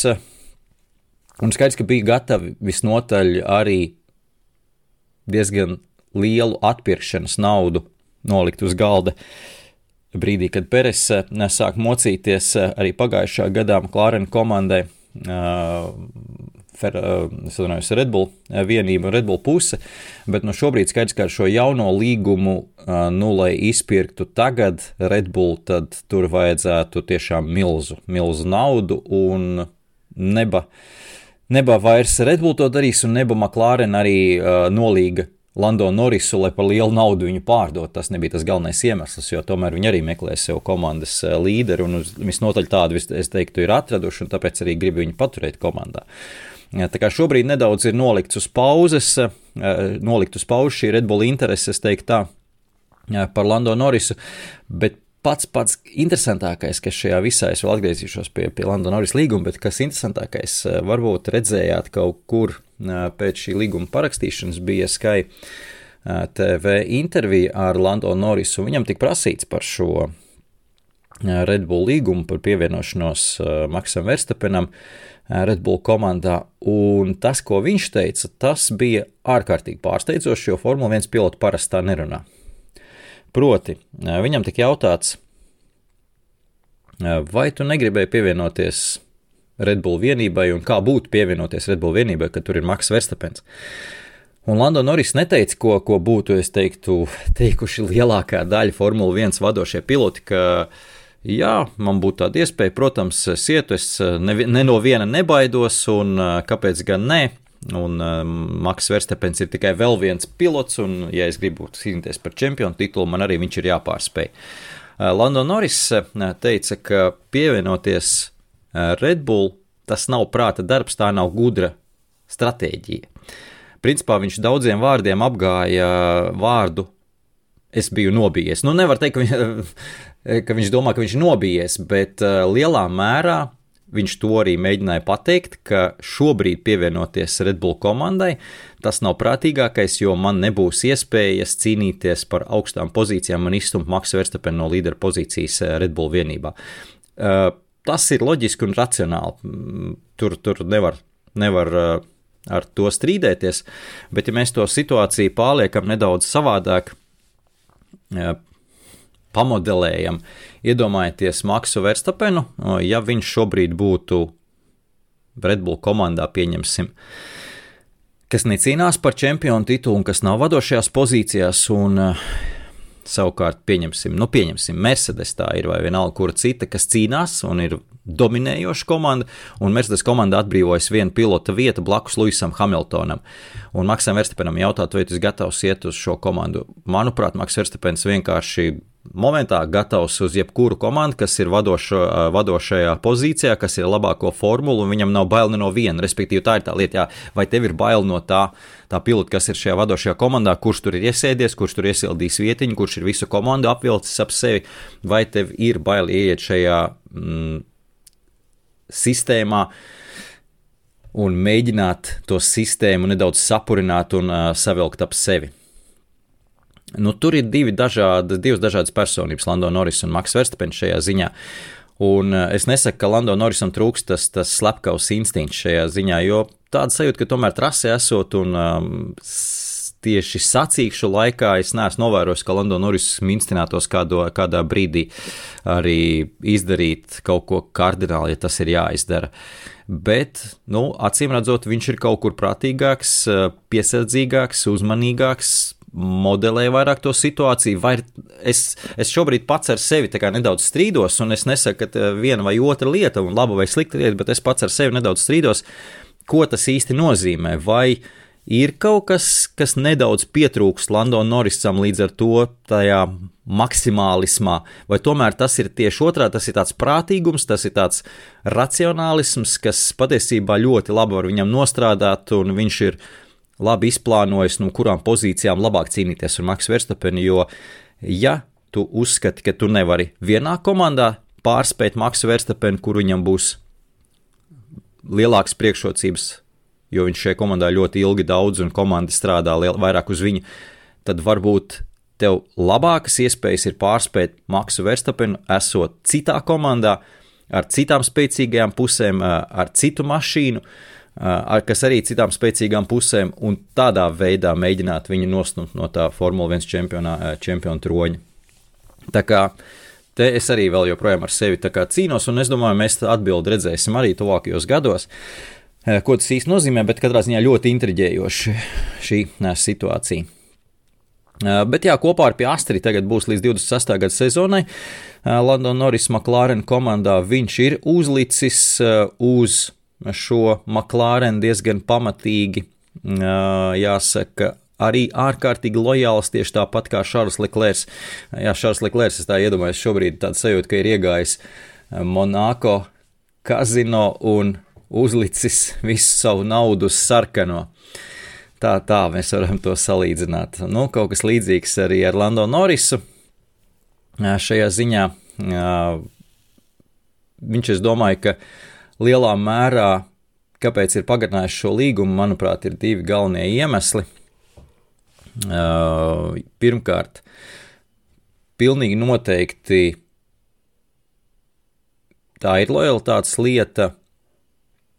Speaker 1: un skaidrs, ka bija gatavi visnotaļ arī diezgan lielu atpirkšanas naudu nolikt uz galda uh, brīdī, kad Peres eh, sāk mocīties eh, arī pagājušā gadā Klārena komandai. Uh, Fer, es runāju, Red Bull vienība un Red Bull puse, bet nu šobrīd skaidrs, ka ar šo jauno līgumu, nu, lai izpirktu tagad Red Bull, tad tur vajadzētu tiešām milzu, milzu naudu un neba, neba vairs Red Bull to darīs un neba McLaren arī uh, nolīga Lando Norrisu, lai par lielu naudu viņu pārdot. Tas nebija tas galvenais iemesls, jo tomēr viņi arī meklē sev komandas eh, līderi, un visnotaļ tādu, es teiktu, ir atraduši, un tāpēc arī grib viņu paturēt komandā. Tā kā šobrīd nedaudz ir nolikts uz pauzes, eh, nolikt uz pauzes šī Red Bull interese, es teiktu tā, par Lando Norrisu, bet pats pats interesantākais, kas šajā visā, es vēl atgriezīšos pie, pie Lando Norris līguma, bet kas interesantākais, eh, varbūt redzējāt kaut kur pēc šī līguma parakstīšanas bija Sky TV intervija ar Lando Norrisu. Viņam tika prasīts par šo Red Bull līgumu, par pievienošanos Maksam Verstapenam. Red Bull komandā. Un tas, ko viņš teica, tas bija ārkārtīgi pārsteidzoši, jo Formule 1 piloti parasti tā nerunā. Proti, viņam tika jautāts, vai tu negribēji pievienoties Red Bull vienībai un kā būtu pievienoties Red Bull vienībai, kad tur ir Maks Verstapens. Un Lando Norris neteica, ko, ko būtu, es teiktu, teikuši lielākā daļa Formule 1 vadošie piloti, ka jā, man būtu tāda iespēja, protams, es ietu, es ne, ne no viena nebaidos, un kāpēc gan ne? Un um, Maks Verstapens ir tikai vēl viens pilots, un, ja es gribu cīnīties par čempionu titulu, man arī viņš ir jāpārspēj. Uh, Lando Norris teica, ka pievienoties Red Bull tas nav prāta darbs, tā nav gudra stratēģija. Principā viņš daudziem vārdiem apgāja vārdu es biju nobijies. Nu, nevar teikt, ka, viņš, ka viņš domā, ka viņš ir nobijies, bet lielā mērā viņš to arī mēģināja pateikt, ka šobrīd pievienoties Red Bull komandai, tas nav prātīgākais, jo man nebūs iespējas cīnīties par augstām pozīcijām, man izstumt Maksu Verstapenu no līdera pozīcijas Red Bull vienībā tas ir loģiski un racionāli. Mm, tur, tur nevar, nevar uh, ar to strīdēties, bet ja mēs to situāciju pārliekam nedaudz savādāk, uh, pamodelējam, iedomājieties Maksu Verstapenu, ja viņš šobrīd būtu Red Bull komandā, pieņemsim, kas necīnās par čempionu titulu un kas nav vadošajās pozīcijās, un uh, Savukārt, pieņemsim, nu, pieņemsim Mercedes, tā ir vai vienalga, kura cita, kas cīnās un ir dominējoša komanda, un Mercedes komanda atbrīvojas viena pilota vieta blakus Luisam Hamiltonam. Un Maksam Verstapenam jautāt, vai tu esi gatavs iet uz šo komandu. Manuprāt, Maks Verstapens vienkārši momentā gatavs uz jebkuru komandu, kas ir vadošo, vadošajā pozīcijā, kas ir labāko formulu, un viņam nav bail no viena. Respektīvi, tā ir tā lieta, jā, vai tev ir bail no tā, tā pilota, kas ir šajā vadošajā komandā, kurš tur ir iesēdies, kurš tur iesildījis vietiņu, kurš ir visu komandu apvilcis ap sevi, vai tev ir bail ieiet šajā mm, sistēmā un mēģināt to sistēmu nedaudz sapurināt un uh, savilkt ap sevi. Nu, tur ir divi dažādi, divas dažādas personības, Lando Norris un Maks Verstapens šajā ziņā. Un es nesaku, ka Lando Norrisam trūks tas, tas slepkavs instinkts šajā ziņā, jo tāda sajūta, ka tomēr trasē esot un um, tieši sacīkšu laikā es neesmu novērojis, ka Lando Norris minstinātos kādo, kādā brīdī arī izdarīt kaut ko kardināli, ja tas ir jāizdara. Bet, nu, acīm redzot, viņš ir kaut kur prātīgāks, piesardzīgāks, uzmanīgāks, modelē vairāk to situāciju, vai es, es šobrīd pats ar sevi nedaudz strīdos, un es nesaku, ka viena vai otra lieta, un laba vai slikta lieta, bet es pats ar sevi nedaudz strīdos, ko tas īsti nozīmē. Vai ir kaut kas, kas nedaudz pietrūkst Landonam Norrisam līdz ar to tajā maksimālismā, vai tomēr tas ir tieši otrā, tas ir tāds prātīgums, tas ir tāds racionālisms, kas patiesībā ļoti labi var viņam nostrādāt, un viņš ir labi izplānojis, no kurām pozīcijām labāk cīnīties ar Maksu Verstapenu. Jo, ja tu uzskati, ka tu nevari vienā komandā pārspēt Maksu Verstapenu, kur viņam būs lielākas priekšrocības, jo viņš šajā komandā ļoti ilgi daudz un komanda strādā liel, vairāk uz viņu, tad varbūt tev labākas iespējas ir pārspēt Maksu Verstapenu, esot citā komandā, ar citām spēcīgajām pusēm, ar citu mašīnu. Uh, kas arī citām spēcīgām pusēm, un tādā veidā mēģināt viņu nostumt no tā Formule 1 čempionā, čempionu troņa. Tā kā te es arī vēl joprojām ar sevi cīnos, un es domāju, mēs atbildi redzēsim arī tuvākajos gados. Ko tas īsti nozīmē, bet katrā ziņā ļoti intriģējoši šī situācija. Bet jā, kopā ar Piastri tagad būs līdz 26. gada sezonai. London Norris McLaren komandā viņš ir uzlicis uz šo McLaren diezgan pamatīgi, jāsaka, arī ārkārtīgi lojāls, tieši tāpat kā Šarls Leclerc. Jā, Šarls Leclerc, es tā iedomājos, šobrīd tāds sajūta, ka ir iegājis Monako kazino un uzlicis visu savu naudu uz sarkano. Tā, tā mēs varam to salīdzināt. Nu, kaut kas līdzīgs arī ar Lando Norrisu. Šajā ziņā viņš, es domāju, ka lielā mērā, kāpēc ir pagarinājis šo līgumu, manuprāt, ir divi galvenie iemesli. Uh, pirmkārt, pilnīgi noteikti tā ir lojalitātes lieta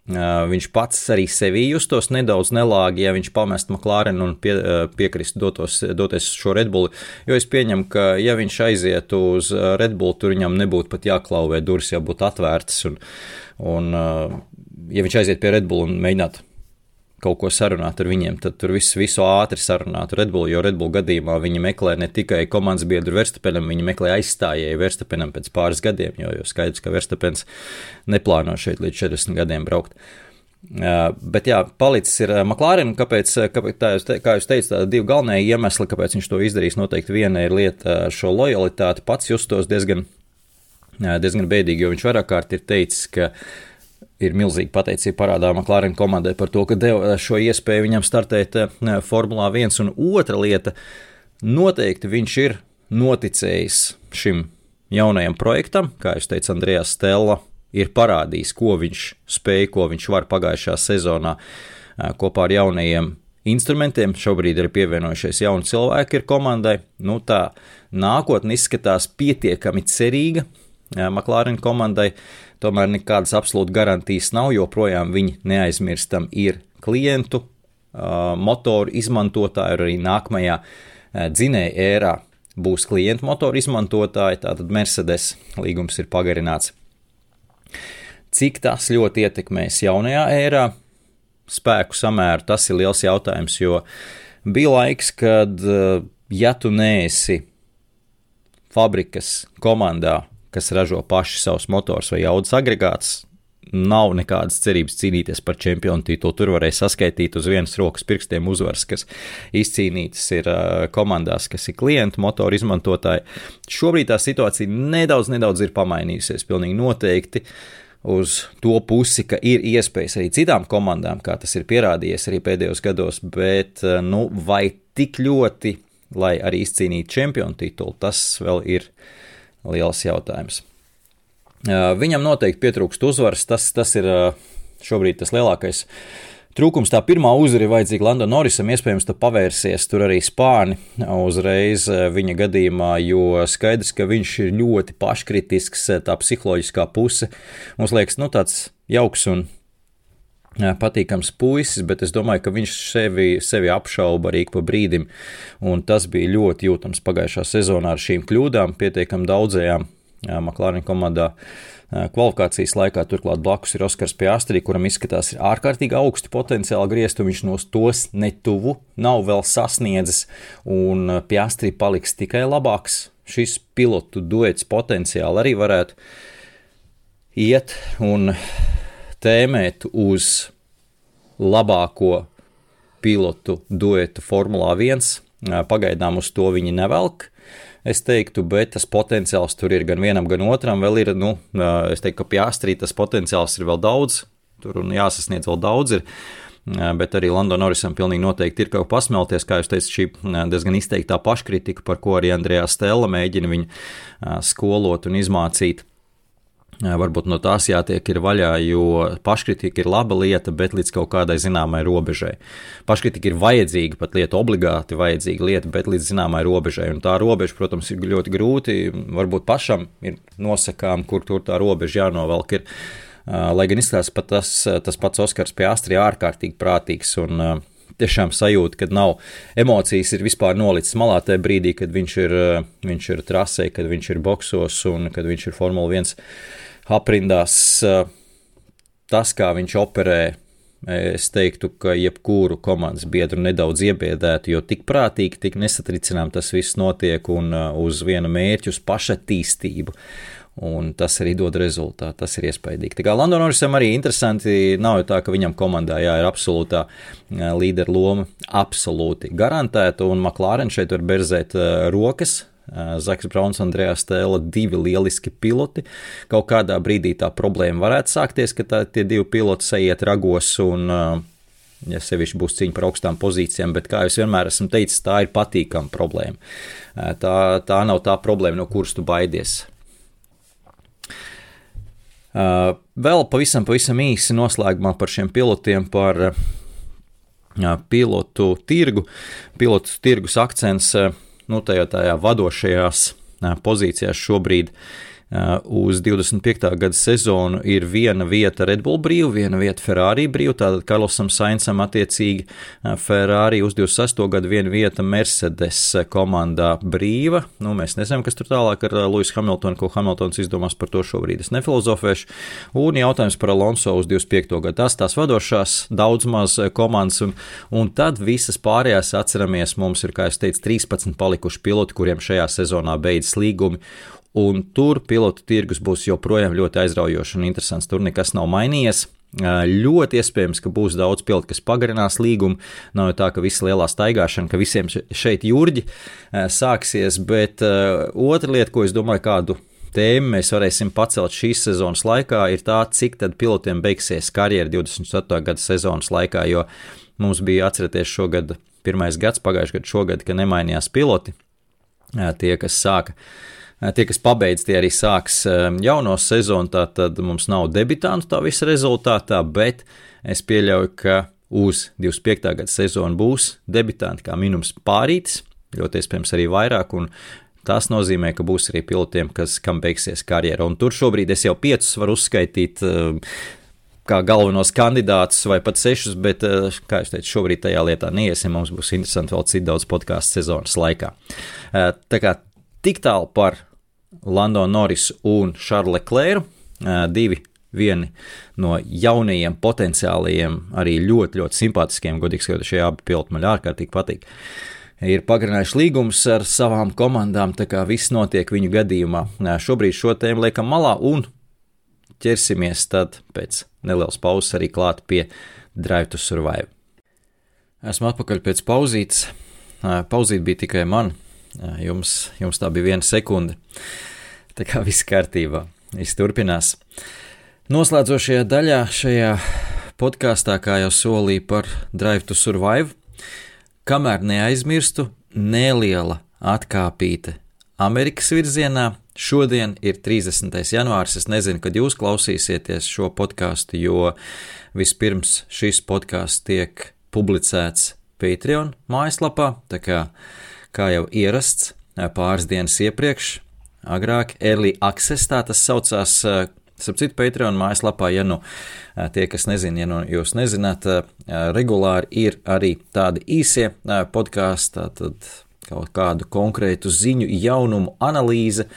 Speaker 2: Viņš pats arī sevī justos nedaudz nelāgi, ja viņš pamestu McLaren un pie, piekristu dotos, doties uz šo Red Bull. Jo es pieņemu, ka ja viņš aizietu uz Red Bull, tur viņam nebūtu pat jāklauvē, durvis jau būtu atvērtas. Un, un, ja viņš aiziet pie Red Bull un mēģinātu kaut ko sarunāt ar viņiem, tad tur viss visu ātri sarunātu Red Bull, jo Red Bull gadījumā viņi meklē ne tikai komandas biedru Verstapenam, viņi meklē aizstājēju Verstapenam pēc pāris gadiem, jo, jo skaidrs, ka Verstapens neplāno šeit līdz 40 gadiem braukt. Uh, bet jā, palicis ir McLaren, kāpēc, kāpēc tā jūs, te, kā jūs teicat, tādi divi galvenie iemesli, kāpēc viņš to izdarīs. Noteikti viena ir lieta ar šo lojalitāti, pats justos diezgan, diezgan bēdīgi, jo viņš vairāk kārt ir teicis, ka uh, ir milzīga pateicība parādā McLaren komandai par to, ka deva šo iespēju viņam startēt eh, Formulā 1. Un otra lieta, noteikti viņš ir noticējis šim jaunajam projektam, kā jūs teicat, Andrejs Stella ir parādījis, ko viņš spēja, ko viņš var pagājušā sezonā eh, kopā ar jaunajiem instrumentiem. Šobrīd ir pievienojušies jauni cilvēki ir komandai. Nu, tā nākotne izskatās pietiekami cerīga eh, McLaren komandai. Uh, Tomēr nekādas absolūti garantijas nav, jo projām viņi neaizmirstam ir klientu, motoru izmantotāji, arī nākamajā dzinēja ērā būs klientu motoru izmantotāji, tātad Mercedes līgums ir pagarināts. Cik tas ļoti ietekmēs jaunajā ērā spēku samēru, tas ir liels jautājums, jo bija laiks, kad, ja tu neesi fabrikas komandā kas ražo paši savus motors vai jaudas agregātus, nav nekādas cerības cīnīties par čempionu titulu. Tur varēja saskaitīt uz vienas rokas pirkstiem uzvaras, kas izcīnītas ir komandās, kas ir klientu motoru izmantotāji. Šobrīd tā situācija nedaudz, nedaudz ir pamainījusies. Pilnīgi noteikti uz to pusi, ka ir iespējas arī citām komandām, kā tas ir pierādījies arī pēdējos gados, bet nu, vai tik ļoti, lai arī izcīnītu čempionu titulu, tas vēl ir liels jautājums. Viņam noteikti pietrūkst uzvaras, tas, tas ir šobrīd tas lielākais trūkums. Tā pirmā uzvara ir vajadzīga Landam Norisam, iespējams, tā pavērsies tur arī spāni uzreiz viņa gadījumā, jo skaidrs, ka viņš ir ļoti paškritisks, tā psiholoģiskā puse. Mums liekas, nu tāds jauks un patīkams puisis, bet es domāju, ka viņš sevi, sevi apšauba arī pa brīdim, un tas bija ļoti jūtams pagājušā sezonā ar šīm kļūdām, pietiekam daudzajām McLaren komandā. Kvalifikācijas laikā turklāt blakus ir Oskars Piastri, kuram izskatās ir ārkārtīgi augsti potenciāli griezt, un viņš no tos netuvu nav vēl sasniedzis, un Piastri paliks tikai labāks. Šis pilotu duets potenciāli arī varētu iet un tēmēt uz labāko pilotu duetu Formulā 1. Pagaidām uz to viņi nevelk. Es teiktu, bet tas potenciāls tur ir gan vienam, gan otram. Vēl ir, nu, es teiktu, ka pie Astrī tas potenciāls ir vēl daudz, tur un jāsasniedz vēl daudz. Ir. Bet arī Londonam Norisam pilnīgi noteikti ir kaut kas pasmelties, kā jūs teicat, šī diezgan izteiktā paškritika, par ko arī Andrejā Stela mēģina viņu skolot un izmācīt. Varbūt no tās jātiek ir vaļā, jo paškritika ir laba lieta, bet līdz kaut kādai zināmai robežai. Paškritika ir vajadzīga, pat lieta obligāti vajadzīga lieta, bet līdz zināmai robežai. Un tā robeža, protams, ir ļoti grūti. Varbūt pašam ir nosakām, kur tur tā robeža jānovelk. Ir. Lai gan izskatās, pat tas, tas pats Oskars pie Astrid ārkārtīgi prātīgs un tiešām sajūta, ka nav emocijas, ir vispār nolicis malā tajā brīdī, kad viņš ir, viņš ir trasē, kad viņš ir boksos un kad viņš ir Formula 1 aprindās tas, kā viņš operē. Es teiktu, ka jebkuru komandas biedru nedaudz iebiedētu, jo tik prātīgi, tik nesatricinām tas viss notiek un uz vienu mērķu, uz pašattīstību. Un tas arī dod rezultātu. Tas ir iespaidīgi. Tā kā Londonorisam arī interesanti, nav jau tā, ka viņam komandā jā, ir absolūtā līderu loma, absolūti garantēta, un McLaren šeit var berzēt rokas Zaks Brauns un Andrejs Stēla, divi lieliski piloti. Kaut kādā brīdī tā problēma varētu sākties, ka tā, tie divi piloti sajiet ragos un ja sevišķi būs cīņa par augstām pozīcijām, bet, kā jau vienmēr esmu teicis, tā ir patīkama problēma. Tā, tā nav tā problēma, no kuras tu baidies. Vēl pavisam, pavisam īsi noslēgumā par šiem pilotiem, par pilotu tirgu. Pilotu tirgus akcents nu, tajā, tajā vadošajās pozīcijās šobrīd Uh, uz 25. gada sezonu ir viena vieta Red Bull brīva, viena vieta Ferrari brīva. Tātad Karlosam Sainsam attiecīgi uh, Ferrari uz 26. gadu viena vieta Mercedes komandā brīva. Nu, mēs nezinām, kas tur tālāk ar Luisu Hamiltonu, ko Hamiltons izdomās par to šobrīd. Es nefilozofēšu. Un jautājums par Alonso uz 25. gadu. Tas tās vadošās daudz maz komandas, un, un tad visas pārējās atceramies. Mums ir, kā jau teicu, 13 palikuši piloti, kuriem šajā sezonā beidzas līgumi un tur pilotu tirgus būs joprojām ļoti aizraujošs un interesants. Tur nekas nav mainījies. Ļoti iespējams, ka būs daudz pilotu, kas pagarinās līgumu. Nav jau tā, ka visa lielā staigāšana, ka visiem šeit jūrģi sāksies, bet otra lieta, ko es domāju, kādu tēmu mēs varēsim pacelt šīs sezonas laikā, ir tā, cik tad pilotiem beigsies karjera 24. gada sezonas laikā, jo mums bija atcerieties šogad pirmais gads, pagājušajā gadā šogad, ka nemainījās piloti, tie, kas sāka tie, kas pabeidz, tie arī sāks eh, jauno sezonu. Tad mums nav debitantu tā visa rezultātā, bet es pieļauju, ka uz 25. gada sezonu būs debitanti kā minimums pārītis, ļoti iespējams arī vairāk. Tas nozīmē, ka būs arī pilotiem, kas, kam beigsies karjera. Un tur šobrīd es jau piecus varu uzskaitīt eh, kā galvenos kandidātus, vai pat sešus, bet, kā jau teicu, šobrīd tajā lietā neiesim. Mums būs interesanti vēl cik daudz podkāstu sezonas laikā. Tā kā tik tālu par Lando Norris un Šarlu Leclerc, divi vieni no jaunajiem, potenciālajiem, arī ļoti, ļoti simpātiskiem, godīgi sakot, šie abi piloti man ārkārtīgi patīk. Ir pagarinājuši līgumus ar savām komandām, tā kā viss notiek viņu gadījumā. Šobrīd šo tēmu liekam malā un ķersimies tad pēc nelielas pauzes arī klāt pie Drive to Survive. Esmu atpakaļ pēc pauzītes. Pauzīt bija tikai man, jums, jums tā bija viena sekunde. Tā kā viss kārtībā, viss turpinās. Noslēdzošajā daļā šajā podkāstā, kā jau solīju par Drive to Survive, kamēr neaizmirstu, neliela atkāpīte Amerikas virzienā. Šodien ir 30. janvāris. Es nezinu, kad jūs klausīsieties šo podkāstu, jo vispirms šis podkāsts tiek publicēts Patreon mājaslapā. Tā kā kā jau ierasts pāris dienas iepriekš, agrāk Early Access tā tas saucās. Sapratu, Patreon mājaslapā, ja nu tie, kas nezina, ja nu jūs nezināt, regulāri ir arī tādi īsie podkāsti, tad kaut kādu konkrētu ziņu, jaunumu analīze,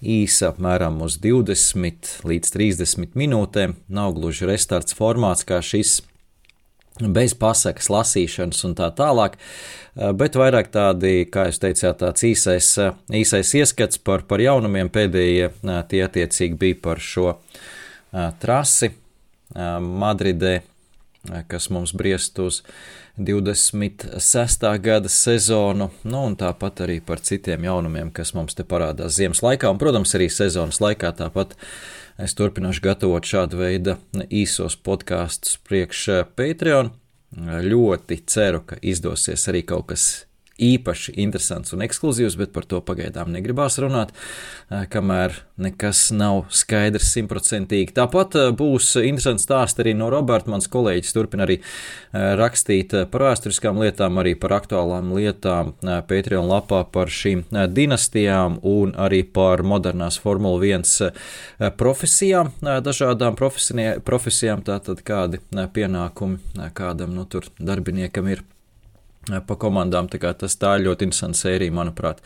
Speaker 2: īsa apmēram uz 20 līdz 30 minūtēm. Nav gluži restarts formāts kā šis, bez pasakas lasīšanas un tā tālāk, eh, bet vairāk tādi, kā jūs teicāt, tāds īsais, eh, īsais ieskats par, par jaunumiem pēdējie eh, tie attiecīgi bija par šo trasi Madridē, kas mums briest uz 26. gada sezonu, nu un tāpat arī par citiem jaunumiem, kas mums te parādās ziemas laikā, un, protams, arī sezonas laikā tāpat Es turpināšu gatavot šādu veidu īsos podkāstus priekš eh, Patreon. Ļoti ceru, ka izdosies arī kaut kas īpaši interesants un ekskluzīvs, bet par to pagaidām negribās runāt, kamēr nekas nav skaidrs simtprocentīgi. Tāpat būs interesants stāsts arī no Roberta. Mans kolēģis turpina arī rakstīt par vēsturiskām lietām, arī par aktuālām lietām Patreon lapā par šīm dinastijām un arī par modernās Formula 1 profesijām, dažādām profesijām, tātad kādi pienākumi kādam nu, tur darbiniekam ir pa komandām. Tā, tas tā ir ļoti interesanta sērija, manuprāt.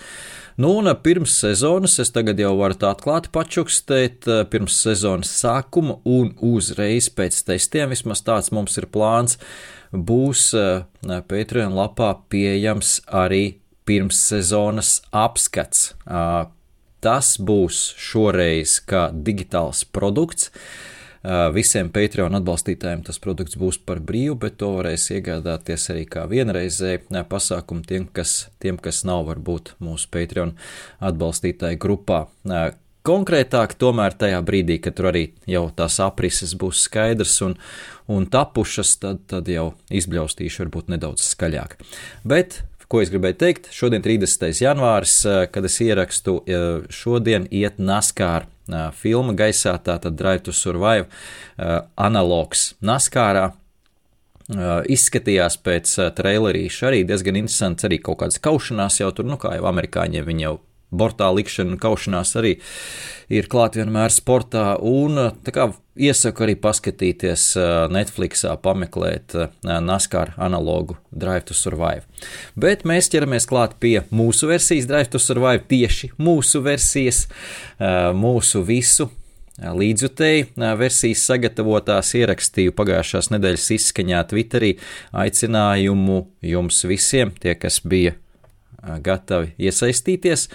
Speaker 2: Nu, un pirms sezonas es tagad jau varu tā atklāti pačukstēt, pirms sezonas sākuma un uzreiz pēc testiem, vismaz tāds mums ir plāns, būs Patreon lapā pieejams arī pirms sezonas apskats. Tas būs šoreiz kā digitāls produkts. Visiem Patreon atbalstītājiem tas produkts būs par brīvu, bet to varēs iegādāties arī kā vienreizēju pasākumu tiem, kas, tiem, kas nav varbūt mūsu Patreon atbalstītāju grupā. Konkrētāk, tomēr tajā brīdī, kad tur arī jau tās aprises būs skaidrs un, un tapušas, tad, tad jau izbļaustīšu varbūt nedaudz skaļāk. Bet Ko es gribēju teikt? Šodien, 30. janvāris, kad es ierakstu, šodien iet NASCAR filma gaisā, tātad Drive to Survive analogs NASCARā. Izskatījās pēc trailerīša arī diezgan interesants, arī kaut kādas kaušanās jau tur, nu kā jau amerikāņiem viņi jau bortā likšana un kaušanās arī ir klāt vienmēr sportā. Un kā, iesaku arī paskatīties Netflixā, pameklēt NASCAR analogu Drive to Survive. Bet mēs ķeramies klāt pie mūsu versijas Drive to Survive, tieši mūsu versijas, mūsu visu Līdzutēji versijas sagatavotās ierakstīju pagājušās nedēļas izskaņā Twitterī aicinājumu jums visiem, tie, kas bija gatavi iesaistīties.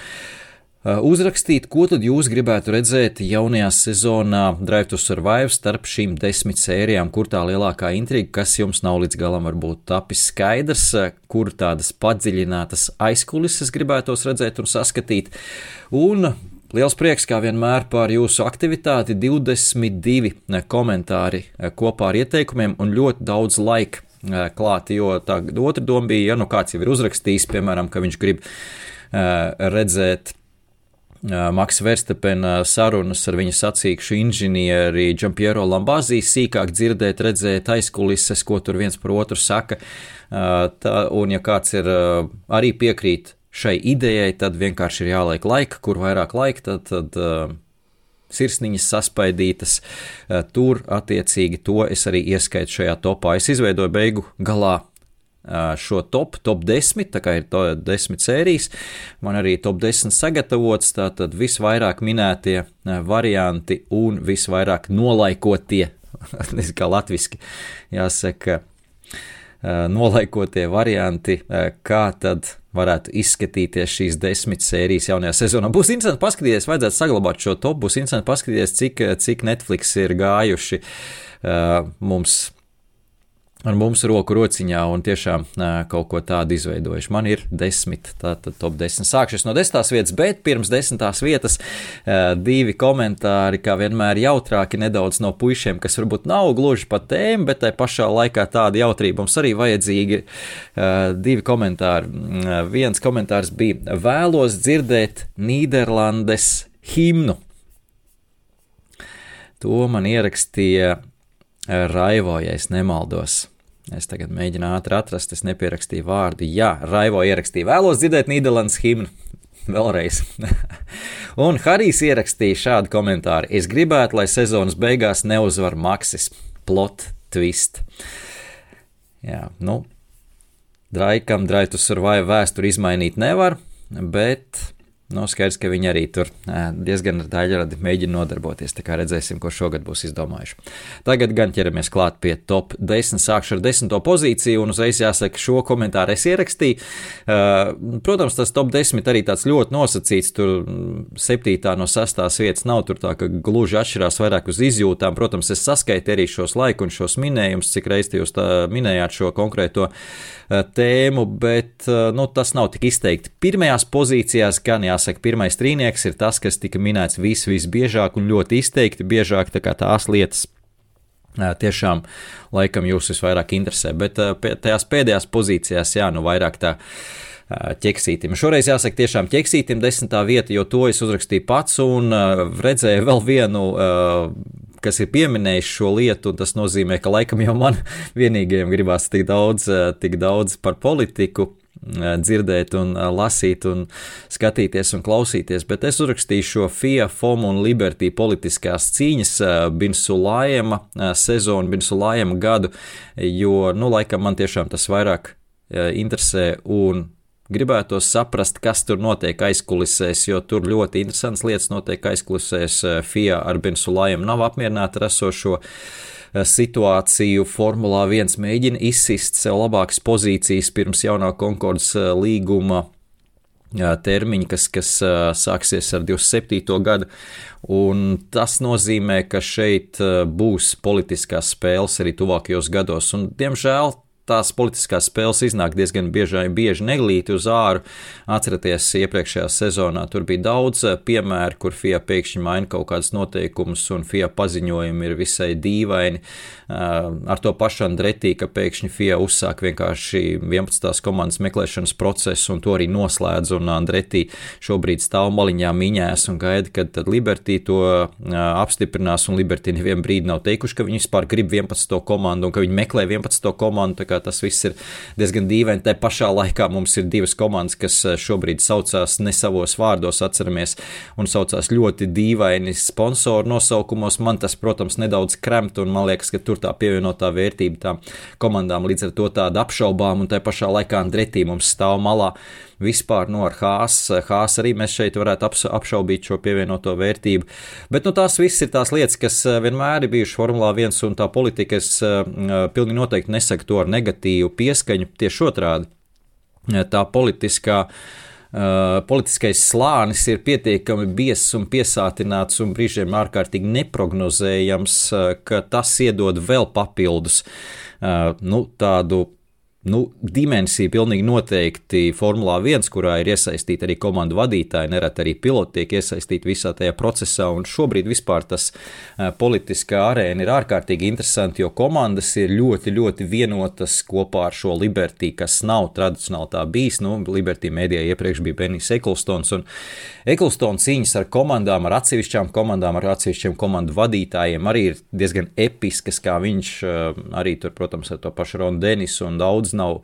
Speaker 2: Uzrakstīt, ko tad jūs gribētu redzēt jaunajā sezonā Drive to Survive starp šīm desmit sērijām, kur tā lielākā intriga, kas jums nav līdz galam varbūt tapis skaidrs, kur tādas padziļinātas aizkulises gribētos redzēt un saskatīt. Un Liels prieks, kā vienmēr, par jūsu aktivitāti. 22 komentāri kopā ar ieteikumiem un ļoti daudz laika klāti. Jo tā otra doma bija, ja nu kāds jau ir uzrakstījis, piemēram, ka viņš grib redzēt. Maksa Verstapena sarunas ar viņa sacīkšu inženieri Džampiero Lambāzī, sīkāk dzirdēt, redzēt aizkulises, ko tur viens par otru saka. Tā, un, ja kāds ir arī piekrīt šai idejai, tad vienkārši ir jāliek laika, kur vairāk laika, tad, tad sirsniņas saspaidītas. Uh, tur attiecīgi to es arī ieskaitu šajā topā. Es izveidoju beigu galā uh, šo top, top 10, tā kā ir to 10 sērijas. Man arī top 10 sagatavots, tātad visvairāk minētie uh, varianti un visvairāk nolaikotie, kā latviski jāsaka, nolaikotie varianti, kā tad varētu izskatīties šīs desmit sērijas jaunajā sezonā. Būs interesanti paskatīties, vajadzētu saglabāt šo topu, būs interesanti paskatīties, cik, cik Netflix ir gājuši uh, mums ar mums roku rociņā un tiešām kaut ko tādu izveidojuši. Man ir desmit, tātad top desmit. Sākšu no desmitās vietas, bet pirms desmitās vietas divi komentāri, kā vienmēr jautrāki nedaudz no puišiem, kas varbūt nav gluži pa tēmu, bet tai pašā laikā tāda jautrība mums arī vajadzīga. Divi komentāri. Viens komentārs bija vēlos dzirdēt Nīderlandes himnu. To man ierakstīja Raivo, ja es nemaldos. Es tagad mēģinu ātri atrast, es nepierakstīju vārdu. Jā, Raivo ierakstīja, vēlos dzirdēt Nīderlandes himnu. Vēlreiz. un Harijs ierakstīja šādu komentāru: Es gribētu, lai sezonas beigās neuzvar Maksis. Plot twist. Jā, nu, Draikam, Draitu survive vēsturi izmainīt nevar, bet Nu, skaidrs, ka viņi arī tur diezgan daļradi mēģina nodarboties. Tā kā redzēsim, ko šogad būs izdomājuši. Tagad gan ķeramies klāt pie top 10. Sākšu ar 10. pozīciju, un uzreiz jāsaka, šo komentāru es ierakstīju. Protams, tas top 10 arī tāds ļoti nosacīts. Tur 7. no 6. vietas nav tur tā, ka gluži atšķirās vairāk uz izjūtām. Protams, es saskaitu arī šos laiku un šos minējumus, cik reizes jūs minējāt šo konkrēto tēmu, bet nu, tas nav tik izteikti. Pirmajās pozīcijās gan jā jāsaka, pirmais trīnieks ir tas, kas tika minēts vis, visbiežāk un ļoti izteikti biežāk tās lietas. Tiešām, laikam, jūs visvairāk interesē, bet tajās pēdējās pozīcijās, jā, nu vairāk tā ķeksītim. Šoreiz jāsaka, tiešām ķeksītim desmitā vieta, jo to es uzrakstīju pats un redzēju vēl vienu kas ir pieminējis šo lietu, tas nozīmē, ka laikam jau man vienīgajam gribās tik daudz, tik daudz par politiku dzirdēt, un lasīt, un skatīties un klausīties. Bet es uzrakstīju šo FIA, FOM un Liberty politiskās cīņas Binsulājuma sezonu, Binsulājuma gadu, jo, nu, laikam man tiešām tas vairāk interesē un gribētu saprast, kas tur notiek aizkulisēs, jo tur ļoti interesants lietas notiek aizkulisēs. FIA ar Binsulājumu nav apmierināta ar esošo situāciju. Formulā 1 mēģina izsist sev labākas pozīcijas pirms jaunā Konkordas eh, līguma termiņi, kas, kas sāksies ar 27. gadu. Un tas nozīmē, ka šeit būs politiskās spēles arī tuvākajos gados. Un, diemžēl tās politiskās spēles iznāk diezgan bieži, bieži neglīti uz āru. Atcerieties, iepriekšējā sezonā tur bija daudz eh, piemēru, kur FIA pēkšņi maina kaut kādus noteikumus, un FIA paziņojumi ir visai dīvaini. Eh, ar to pašu Andretī, ka pēkšņi FIA uzsāk vienkārši 11. komandas meklēšanas procesu, un to arī noslēdz, un Andretī šobrīd stāv maliņā miņās un gaida, kad Liberty to eh, apstiprinās, un Liberty nevienu brīdi nav teikuši, ka viņi vispār grib 11. komandu un ka viņi meklē 11. komandu tas viss ir diezgan dīvaini. Tā pašā laikā mums ir divas komandas, kas šobrīd saucās ne savos vārdos, atceramies, un saucās ļoti dīvaini sponsoru nosaukumos. Man tas, protams, nedaudz kremt, un man liekas, ka tur tā pievienotā vērtība tām komandām līdz ar to tāda apšaubām, un tā pašā laikā Andretī mums stāv malā vispār no ar Hās. Hās arī mēs šeit varētu apšaubīt šo pievienoto vērtību. Bet nu, tās viss ir tās lietas, kas eh, vienmēr ir bijušas Formulā 1 un tā politika. Es uh, pilnīgi noteikti nesaku to ar negatīvu pieskaņu, tieši otrādi. Tā politiskā politiskais slānis ir pietiekami biezs un piesātināts un brīžiem ārkārtīgi neprognozējams, ka tas iedod vēl papildus nu, tādu nu, dimensija pilnīgi noteikti Formulā 1, kurā ir iesaistīti arī komandu vadītāji, nereti arī piloti tiek iesaistīti visā tajā procesā, un šobrīd vispār tas uh, politiskā arēna ir ārkārtīgi interesanti, jo komandas ir ļoti, ļoti vienotas kopā ar šo Liberty, kas nav tradicionāli tā bijis. Nu, Liberty mēdījā iepriekš bija Benijs Eklstons, un Eklstons cīņas ar komandām, ar atsevišķām komandām, ar atsevišķiem komandu vadītājiem arī ir diezgan episkas, kā viņš uh, arī tur, protams, ar to pašu Ronu Denisu un daudz nav,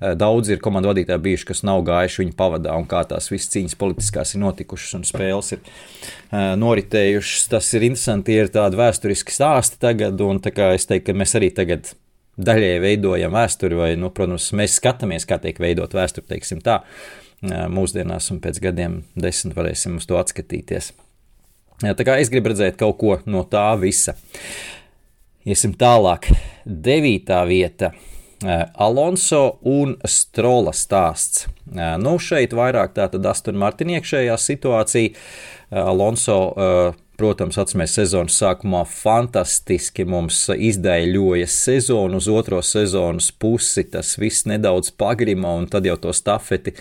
Speaker 2: eh, daudz ir komandu vadītāji bijuši, kas nav gājuši viņa pavadā, un kā tās visas cīņas politiskās ir notikušas un spēles ir uh, noritējušas. Tas ir interesanti, ir tādi vēsturiski stāsti tagad, un tā kā es teiktu, ka mēs arī tagad daļēji veidojam vēsturi, vai, nu, protams, mēs skatāmies, kā tiek veidot vēsturi, teiksim tā, uh, mūsdienās, un pēc gadiem desmit varēsim uz to atskatīties. Tā kā es gribu redzēt kaut ko no tā visa. Iesim tālāk. Devītā vieta Eh, Alonso un Strola stāsts. Eh, nu, šeit vairāk tātad Aston Martin iekšējā situācija. Eh, Alonso Protams, atceramies, sezonas sākumā fantastiski mums izdēļoja sezonu uz otro sezonas pusi. Tas viss nedaudz pagrima, un tad jau to stafeti,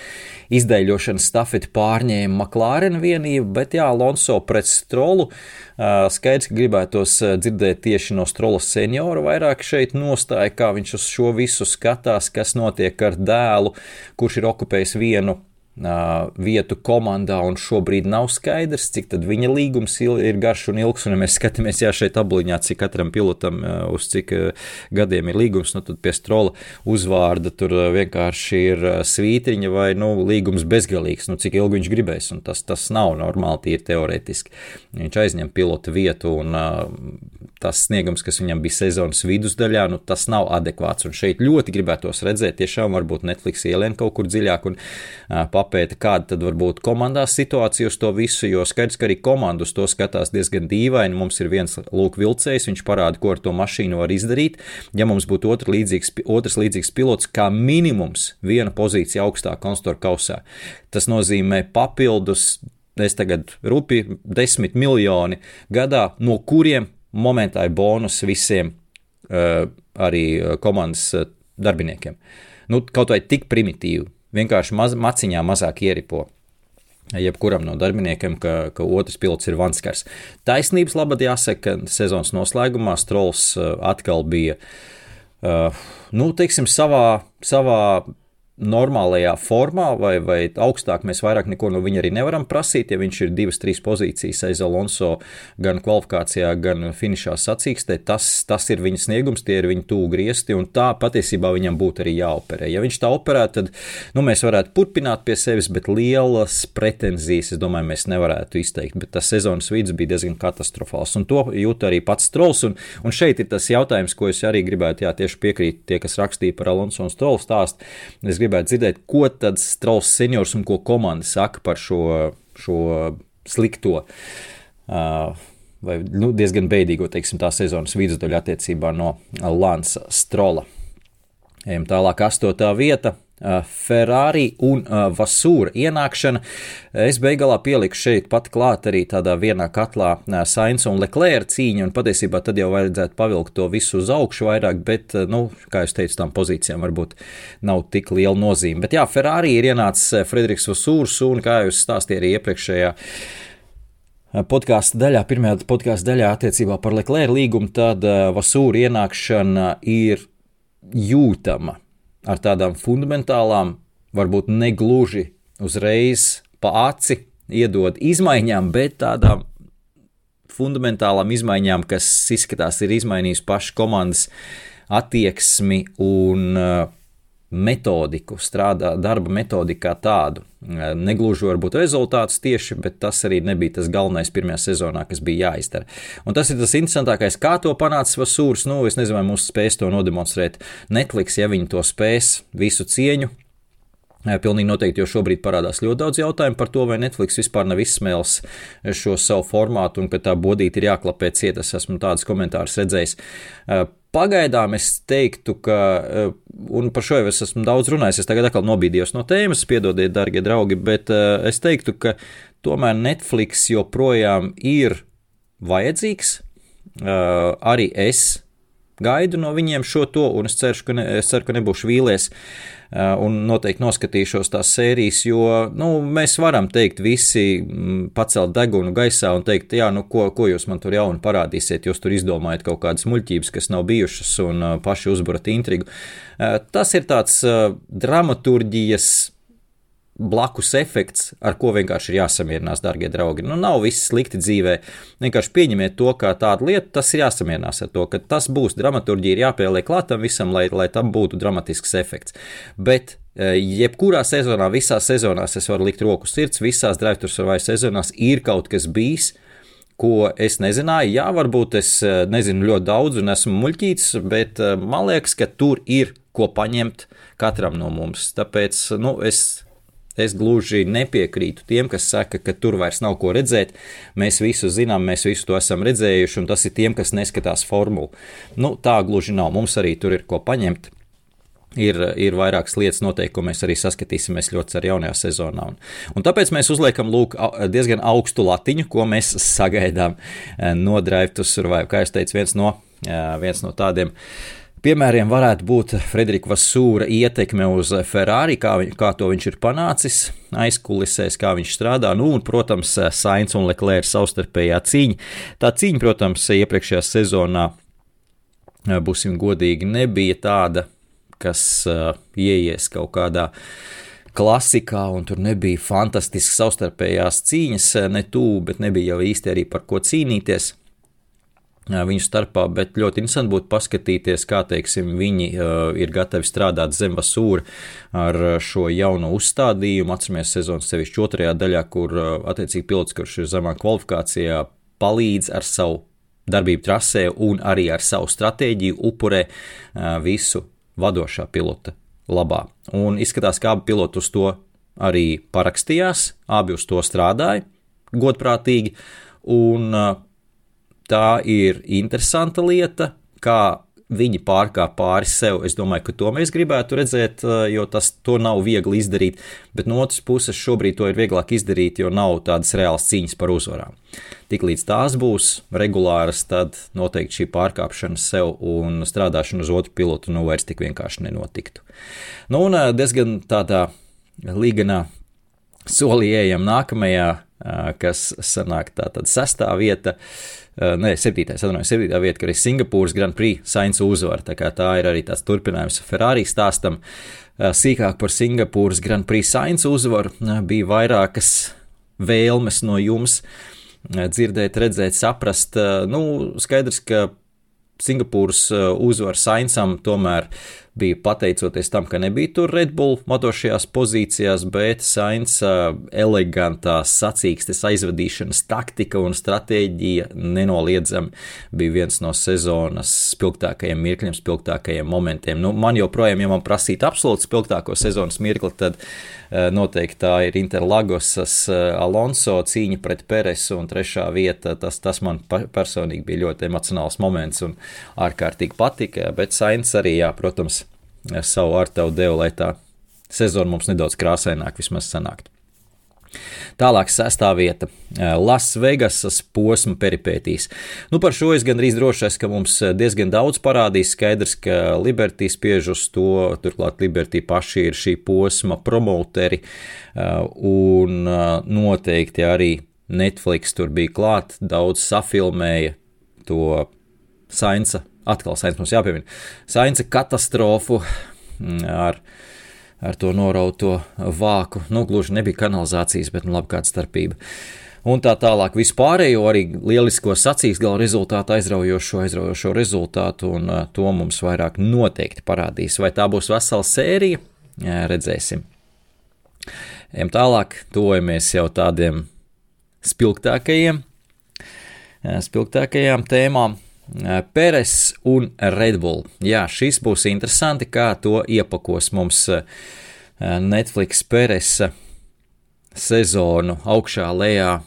Speaker 2: izdēļošanas stafeti pārņēma McLaren vienība, bet jā, Alonso pret Strolu. Skaidrs, ka gribētos dzirdēt tieši no Strola seniora vairāk šeit nostāja, kā viņš uz šo visu skatās, kas notiek ar dēlu, kurš ir okupējis vienu vietu komandā, un šobrīd nav skaidrs, cik viņa līgums ir garš un ilgs. Un, ja mēs skatāmies jā, šeit abliņā, cik katram pilotam uz cik gadiem ir līgums, nu, tad pie strola uzvārda tur vienkārši ir svītriņa vai nu, līgums bezgalīgs, nu, cik ilgi viņš gribēs. Tas, tas nav normāli, tīri teorētiski. Viņš aizņem pilota vietu, un tas sniegums, kas viņam bija sezonas vidusdaļā, nu, tas nav adekvāts. Un šeit ļoti gribētos redzēt, tiešām varbūt Netflix ielien kaut kur dziļāk un uh, papēta, kāda tad var būt komandās situācija uz to visu, jo skaidrs, ka arī komanda uz to skatās diezgan dīvaini. Mums ir viens lūk vilcējs, viņš parāda, ko ar to mašīnu var izdarīt. Ja mums būtu otrs līdzīgs, otrs līdzīgs pilots, kā minimums viena pozīcija augstāk konstruktora kausā, tas nozīmē papildus es tagad rupi 10 miljoni gadā, no kuriem momentā ir bonus visiem uh, arī komandas darbiniekiem. Nu, kaut vai tik primitīvi vienkārši maz, maciņā mazāk ieripo. Jebkuram no darbiniekiem, ka, ka otrs pilots ir Vanskars. Taisnības labad jāsaka, ka sezonas noslēgumā Strolls uh, atkal bija, uh, nu, teiksim, savā, savā normālajā formā vai, vai augstāk, mēs vairāk neko no viņa arī nevaram prasīt. Ja viņš ir divas, trīs pozīcijas aiz Alonso gan kvalifikācijā, gan finišā sacīkstē, tas, tas ir viņa sniegums, tie ir viņa tūgu griezti, un tā patiesībā viņam būtu arī jāoperē. Ja viņš tā operētu, tad nu, mēs varētu turpināt pie sevis, bet lielas pretenzijas, es domāju, mēs nevarētu izteikt. Bet tas sezonas vidus bija diezgan katastrofāls, un to jūt arī pats Strolls. Un, un šeit ir tas jautājums, ko es arī gribētu, jā, tieši piekrīt tie, kas rakstīja par Alonso un Strollu stāstu. Es gribētu dzirdēt, ko tad Strauss seniors un ko komanda saka par šo, šo slikto. Uh, vai nu, diezgan beidīgo, teiksim, tā sezonas vidusdaļu attiecībā no Lansa Strola. Ejam tālāk, astotā vieta. Uh, Ferrari un uh, Vasūra ienākšana. Es beigās pieliku šeit pat klāt arī tādā vienā katlā uh, Sainz un Leclerc cīņa, un patiesībā tad jau vajadzētu pavilkt to visu uz augšu vairāk, bet, nu, kā jūs teicat, tām pozīcijām varbūt nav tik liela nozīme. Bet jā, Ferrari ir ienācis Frederiks Vasūrs, un kā jūs stāstījāt arī iepriekšējā podkāstu daļā, pirmajā podkāstu daļā attiecībā par Leclerc līgumu, tad Vasūra ienākšana ir jūtama ar tādām fundamentālām, varbūt negluži uzreiz pa aci iedod izmaiņām, bet tādām fundamentālām izmaiņām, kas izskatās ir izmainījis pašu komandas attieksmi un metodiku, strādā darba metodiku kā tādu. Negluži varbūt rezultātus tieši, bet tas arī nebija tas galvenais pirmajā sezonā, kas bija jāizdara. Un tas ir tas interesantākais, kā to panāca Vasūrs. Nu, es nezinu, vai mums spēs to nodemonstrēt Netflix, ja viņi to spēs, visu cieņu. Pilnīgi noteikti, jo šobrīd parādās ļoti daudz jautājumu par to, vai Netflix vispār nav izsmēlis šo savu formātu un ka tā bodīte ir jāklapē ciet. Es esmu tādus komentārus redzējis. Pagaidām es teiktu, ka, eh, un par šo jau es esmu daudz runājis, es tagad atkal nobīdījos no tēmas, piedodiet, darbie draugi, bet eh, es teiktu, ka tomēr Netflix joprojām ir vajadzīgs. Eh, arī es gaidu no viņiem šo to, un es ceru, ka, ne, es ceru, ka nebūšu vīlies. Eh, un noteikti noskatīšos tās sērijas, jo nu, mēs varam teikt, visi mm, pacelt degunu gaisā un teikt, jā, nu, ko, ko jūs man tur jaunu parādīsiet, jūs tur izdomājat kaut kādas muļķības, kas nav bijušas un eh, paši uzburat intrigu. Eh, tas ir tāds dramaturģijas blakus efekts, ar ko vienkārši ir jāsamierinās, darbie draugi. Nu, nav viss slikti dzīvē. Vienkārši pieņemiet to kā tādu lietu, tas ir jāsamierinās ar to, ka tas būs dramaturģija, ir jāpieliek klātam visam, lai, lai tam būtu dramatisks efekts. Bet e, Jebkurā sezonā, visās sezonās es varu likt roku sirds, visās drive-thru vai sezonās ir kaut kas bijis, ko es nezināju. Jā, varbūt es e, nezinu ļoti daudz un esmu muļķīts, bet e, man liekas, ka tur ir ko paņemt katram no mums. Tāpēc nu, es Es gluži nepiekrītu tiem, kas saka, ka tur vairs nav ko redzēt. Mēs visu zinām, mēs visu to esam redzējuši, un tas ir tiem, kas neskatās formulu. Nu, tā gluži nav. Mums arī tur ir ko paņemt. Ir, ir vairākas lietas, noteikti, ko mēs arī saskatīsimies ļoti ar jaunajā sezonā. Un, un tāpēc mēs uzliekam lūk, diezgan augstu latiņu, ko mēs sagaidām eh, no Drive to Survive. Kā jau teicu, viens no, eh, viens no tādiem uh, Piemēriem varētu būt Frederika Vasūra ietekme uz Ferrari, kā, viņ, kā to viņš ir panācis aizkulisēs, kā viņš strādā. Nu, un, protams, Sainz un Leclerc savstarpējā cīņa. Tā cīņa, protams, iepriekšējā sezonā, būsim godīgi, nebija tāda, kas uh, ieies kaut kādā klasikā, un tur nebija fantastisks savstarpējās cīņas, ne tuvu, bet nebija jau īsti arī par ko cīnīties viņu starpā, bet ļoti interesanti būtu paskatīties, kā teiksim, viņi ir gatavi strādāt zem vasūra ar šo jauno uzstādījumu. Atceramies sezonas sevišķi otrajā daļā, kur attiecīgi pilots, kurš ir zemā kvalifikācijā, palīdz ar savu darbību trasē un arī ar savu stratēģiju upurē visu vadošā pilota labā. Un izskatās, ka abi piloti uz to arī parakstījās, abi uz to strādāja godprātīgi. Un uh, tā ir interesanta lieta, kā viņi pārkāp pāri sev. Es domāju, ka to mēs gribētu redzēt, eh, jo tas nav viegli izdarīt. Bet no otras puses, šobrīd to ir vieglāk izdarīt, jo nav tādas reālas cīņas par uzvarām. Tiklīdz tās būs regulāras, tad noteikti šī pārkāpšana sev un strādāšana uz otru pilotu nu vairs tik vienkārši nenotiktu. Nu, un eh, diezgan tādā līganā solī ejam nākamajā, kas sanāk tā tad sestā vieta. Uh, nē, septītais, atvainojos, septītā vieta, kur ir Singapūras Grand Prix Sainz uzvara. Tā, tā ir arī tāds turpinājums Ferrari stāstam. Uh, sīkāk par Singapūras Grand Prix Sainz uzvaru bija vairākas vēlmes no jums dzirdēt, redzēt, saprast. Nu, skaidrs, ka Singapūras uzvara Sainsam tomēr uh, bija pateicoties tam, ka nebija tur Red Bull motošajās pozīcijās, bet Sainz elegantā sacīkstes aizvadīšanas taktika un stratēģija nenoliedzami bija viens no sezonas spilgtākajiem mirkļiem, spilgtākajiem momentiem. Nu, man joprojām, ja man prasītu absolūti spilgtāko sezonas mirkli, tad noteikti tā ir Interlagosas Alonso cīņa pret Peresu un trešā vieta. Tas, tas man personīgi bija ļoti emocionāls moments un ārkārtīgi patika, bet Sainz arī, jā, protams, savu ar tevu devu, lai tā sezona mums nedaudz krāsaināk vismaz sanāktu. Tālāk, sestā vieta - Lasvegasas posma peripētīs. Nu, par šo es gandrīz droši esmu, ka mums diezgan daudz parādīs. Skaidrs, ka Liberty spiež uz to, turklāt Liberty paši ir šī posma promoteri, un noteikti arī Netflix tur bija klāt, daudz safilmēja to Sainza atkal Sainz mums jāpiemina, Sainza katastrofu mm, ar, ar to norauto vāku. Nu, gluži nebija kanalizācijas, bet nu, labi kāda starpība. un tā tālāk. Vispārējo arī lielisko sacīs gala rezultātu, aizraujošo, aizraujošo rezultātu, un uh, to mums vairāk noteikti parādīs. Vai tā būs vesela sērija? Jā, redzēsim. Ejam tālāk, tojamies jau tādiem spilgtākajiem, spilgtākajām tēmām. Peres un Redbull. Jā, šis būs interesanti, kā to iepakos mums Netflix Peresa sezonu augšā lejā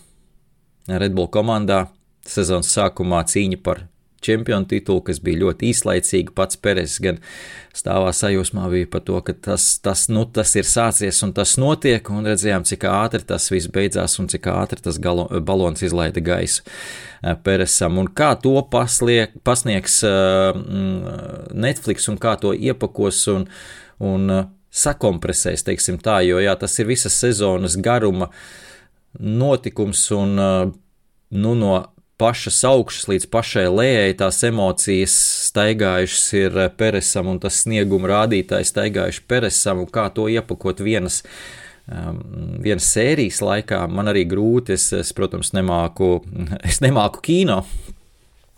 Speaker 2: Redbull komandā. Sezonas sākumā cīņa par čempionu titulu, kas bija ļoti īslaicīga. Pats Peres gan stāvā sajūsmā bija par to, ka tas, tas, nu, tas ir sācies un tas notiek, un redzējām, cik ātri tas viss beidzās un cik ātri tas galo, balons izlaida gaisu eh, Peresam. Un kā to pasliek, pasniegs uh, Netflix un kā to iepakos un, un uh, sakompresēs, teiksim tā, jo jā, tas ir visas sezonas garuma notikums un nu, no pašas augšas līdz pašai lejai tās emocijas staigājušas ir Peresam un tas snieguma rādītājs staigājuši Peresam un kā to iepakot vienas. Um, vienas sērijas laikā man arī grūti, es, es protams, nemāku, es nemāku kino,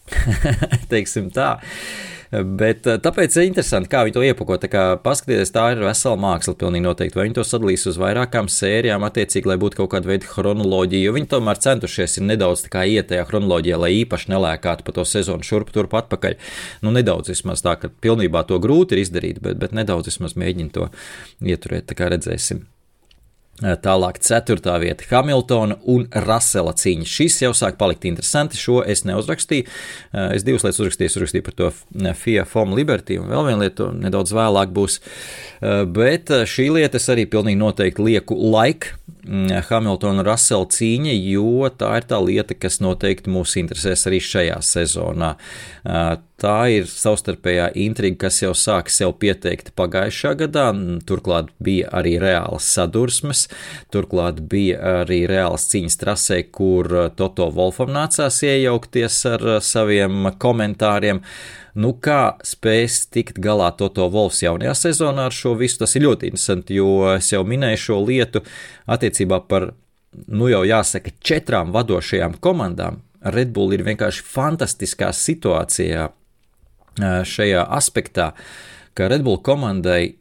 Speaker 2: teiksim tā. Uh, Bet eh, tāpēc ir interesanti, kā viņi to iepako. Tā kā paskatieties, tā ir vesela māksla, pilnīgi noteikti. Vai viņi to sadalīs uz vairākām sērijām, attiecīgi, lai būtu kaut kāda veida chronoloģija, jo viņi tomēr centušies nedaudz iet tajā chronoloģijā, lai īpaši nelēkātu pa to sezonu šurp turp atpakaļ. Nu, nedaudz vismaz tā, ka pilnībā to grūti ir izdarīt, bet, bet nedaudz vismaz mēģina to ieturēt, tā kā redzēsim. Eh, tālāk, ceturtā vieta - Hamiltona un Rasela cīņa. Šis jau sāk palikt interesanti. Šo es neuzrakstīju. Eh, es divas lietas uzrakstīju. Uzrakstīju par to eh, FIA FOM Liberty, un vēl viena lieta nedaudz vēlāk būs. Bet šī lieta es arī pilnīgi noteikti lieku laiku Hamiltona Russell cīņa, jo tā ir tā lieta, kas noteikti mūs interesēs arī šajā sezonā. Tā ir savstarpējā intriga, kas jau sāka sev pieteikt pagājušā gadā. Turklāt bija arī reālas sadursmes, turklāt bija arī reālas cīņas trasē, kur Toto Wolfam nācās iejaukties ar saviem komentāriem. Nu, kā spēs tikt galā Toto Wolfs jaunajā sezonā ar šo visu, tas ir ļoti interesanti, jo es jau minēju šo lietu attiecībā par, nu jau jāsaka, četrām vadošajām komandām. Red Bull ir vienkārši fantastiskā situācijā šajā aspektā, ka Red Bull komandai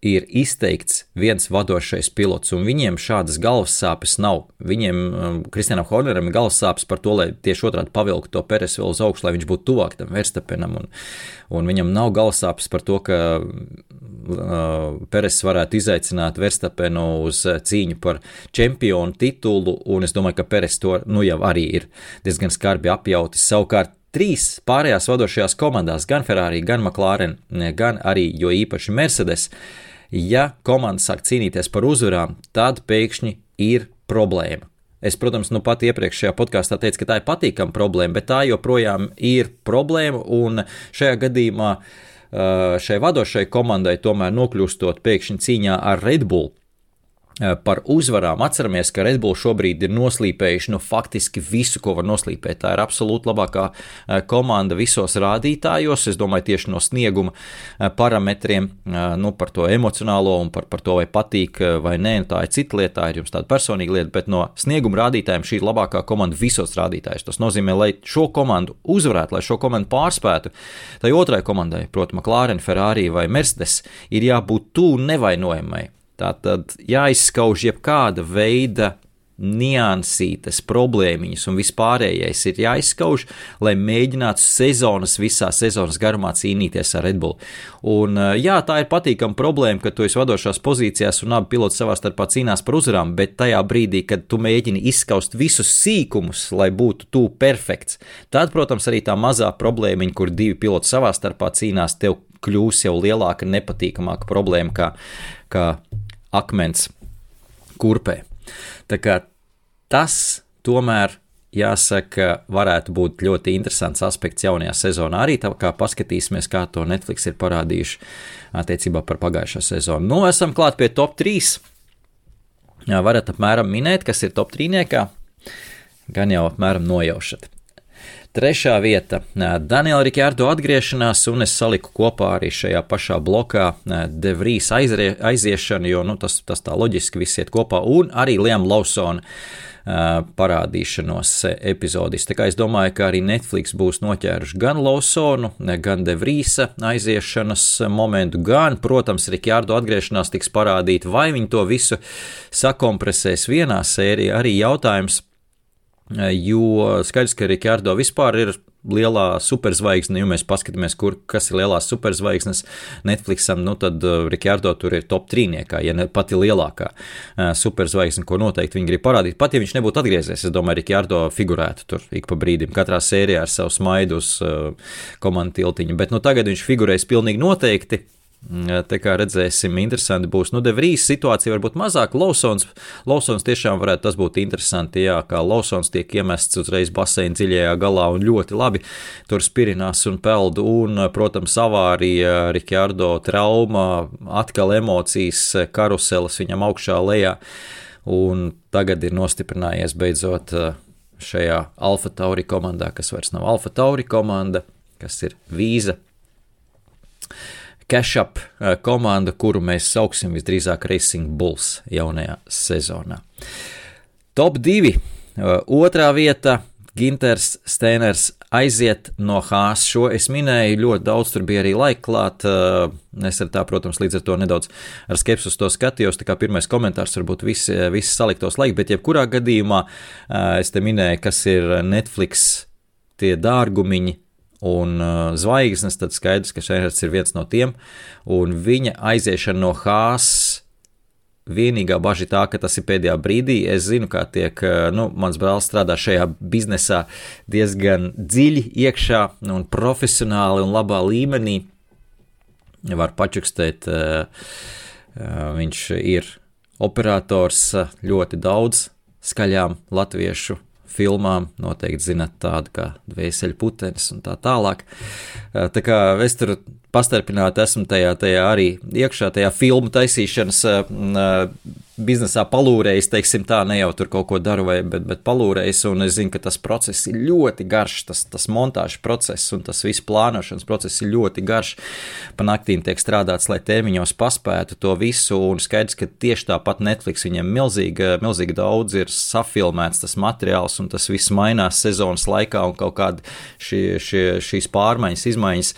Speaker 2: ir izteikts viens vadošais pilots, un viņiem šādas galvas sāpes nav. Viņiem, um, Kristianam Horneram, ir galvas sāpes par to, lai tieši otrādi pavilktu to Peres vēl uz augšu, lai viņš būtu tuvāk tam Verstapenam, un, un viņam nav galvas sāpes par to, ka uh, Peres varētu izaicināt Verstapenu uz uh, cīņu par čempionu titulu, un es domāju, ka Peres to nu jau arī ir diezgan skarbi apjautis. Savukārt trīs pārējās vadošajās komandās, gan Ferrari, gan McLaren, gan arī jo īpaši Mercedes, uh, Ja komanda sāk cīnīties par uzvarām, tad pēkšņi ir problēma. Es, protams, nu pat iepriekšējā podkāstā teicu, ka tā ir patīkama problēma, bet tā joprojām ir problēma. Un šajā gadījumā šai vadošai komandai tomēr nokļūstot pēkšņi cīņā ar Red Bull, par uzvarām. Atceramies, ka Red Bull šobrīd ir noslīpējuši nu, faktiski visu, ko var noslīpēt. Tā ir absolūti labākā eh, komanda visos rādītājos. Es domāju, tieši no snieguma eh, parametriem, nu, par to emocionālo un par, par to, vai patīk vai nē, tā ir cita lieta, tā ir jums tāda personīga lieta, bet no snieguma rādītājiem šī ir labākā komanda visos rādītājos. Tas nozīmē, lai šo komandu uzvarētu, lai šo komandu pārspētu, tai otrai komandai, proti, McLaren, Ferrari vai Mercedes, ir jābūt tuvu nevainojamai Tā tad jāizskauž jebkāda veida niansītas, problēmiņas un vispārējais ir jāizskauž, lai mēģinātu sezonas, visā sezonas garumā cīnīties ar Red Bull. Un, jā, tā ir patīkama problēma, ka tu esi vadošās pozīcijās un abi piloti savā starpā cīnās par uzvarām, bet tajā brīdī, kad tu mēģini izskaust visus sīkumus, lai būtu tu perfekts, tad, protams, arī tā mazā problēmiņa, kur divi piloti savā starpā cīnās, tev kļūs jau lielāka, nepatīkamāka problēma kā, kā akmens kurpē. Tā kā tas tomēr jāsaka, varētu būt ļoti interesants aspekts jaunajā sezonā. Arī tā kā paskatīsimies, kā to Netflix ir parādījuši attiecībā par pagājušo sezonu. Nu, esam klāt pie top 3. Jā, varat apmēram minēt, kas ir top 3. Gan jau apmēram nojaušat. Trešā vieta - Daniela Rikārdo atgriešanās, un es saliku kopā arī šajā pašā blokā Devrīs aiziešanu, jo nu, tas, tas tā loģiski viss iet kopā, un arī Liam Lausona parādīšanos epizodis. Tā kā es domāju, ka arī Netflix būs noķēruši gan Lawsonu, gan Devrīsa aiziešanas momentu, gan, protams, Rikārdo atgriešanās tiks parādīta, vai viņi to visu sakompresēs vienā sērijā. Arī jautājums, jo skaidrs, ka Rikārdo vispār ir lielā superzvaigzne, ja mēs paskatāmies, kur, kas ir lielās superzvaigznes Netflixam, nu tad uh, Rikārdo tur ir top trīniekā, ja ne pati lielākā uh, superzvaigzne, ko noteikti viņi grib parādīt. Pat ja viņš nebūtu atgriezies, es domāju, Rikārdo figurētu tur ik pa brīdim, katrā sērijā ar savu smaidu uz uh, komandu tiltiņu, bet nu tagad viņš figurēs pilnīgi noteikti. Tā kā redzēsim, interesanti būs. Nu, Devrīs situācija varbūt mazāk. Lausons, Lausons tiešām varētu tas būt interesanti, jā, kā Lausons tiek iemests uzreiz baseina dziļajā galā un ļoti labi tur spirinās un peld. Un, protams, avārija, Rikārdo trauma, atkal emocijas, karuseles viņam augšā lejā. Un tagad ir nostiprinājies beidzot šajā Alfa Tauri komandā, kas vairs nav Alfa Tauri komanda, kas ir vīza cash-up eh, komanda, kuru mēs sauksim visdrīzāk Racing Bulls jaunajā sezonā. Top 2. Eh, otrā vieta Ginters Steiners aiziet no Hāzes. Šo es minēju, ļoti daudz tur bija arī laika klāt. Eh, es ar tā, protams, līdz ar to nedaudz ar skepsi uz to skatījos. Tā kā pirmais komentārs varbūt visi, visi saliktos laiki, bet jebkurā gadījumā es te minēju, kas ir Netflix tie dārgumiņi, un uh, zvaigznes, tad skaidrs, ka Šēnhards ir viens no tiem, un viņa aiziešana no Hāzes. Vienīgā bažība ir tā, ka tas ir pēdējā brīdī. Es zinu, kā tiek, uh, nu, mans brālis strādā šajā biznesā diezgan dziļi iekšā un profesionāli un labā līmenī. Var pačukstēt, uh, uh, viņš ir operators ļoti daudz skaļām latviešu filmām. Noteikti zinat tādu kā Dvēseli putenis un tā tālāk. Tā kā es tur pastarpināti esmu tajā, tajā arī iekšā, tajā filmu taisīšanas biznesā palūrējis, teiksim tā, ne jau tur kaut ko daru, vai, bet, bet palūrējis, un es zinu, ka tas process ir ļoti garš, tas, tas montāžas process un tas viss plānošanas process ir ļoti garš. Pa naktīm tiek strādāts, lai termiņos paspētu to visu, un skaidrs, ka tieši tāpat Netflix viņam milzīgi, milzīgi daudz ir safilmēts tas materiāls, un tas viss mainās sezonas laikā, un kaut kādi šie, šie, šīs pārmaiņas, izmaiņas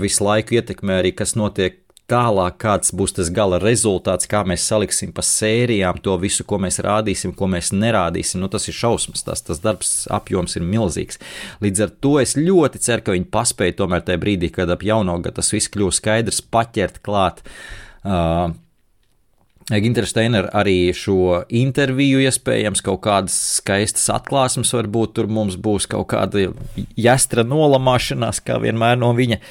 Speaker 2: visu laiku ietekmē arī, kas notiek tālāk, kāds būs tas gala rezultāts, kā mēs saliksim pa sērijām to visu, ko mēs rādīsim, ko mēs nerādīsim. Nu, tas ir šausmas, tas, tas darbs apjoms ir milzīgs. Līdz ar to es ļoti ceru, ka viņi paspēja tomēr tajā brīdī, kad ap jauno gadu tas viss kļūst skaidrs, paķert klāt. Uh, Ginteris Steiner arī šo interviju, iespējams, kaut kādas skaistas atklāsmes, varbūt tur mums būs kaut kāda jāstra nolamāšanās, kā vienmēr no viņa uh,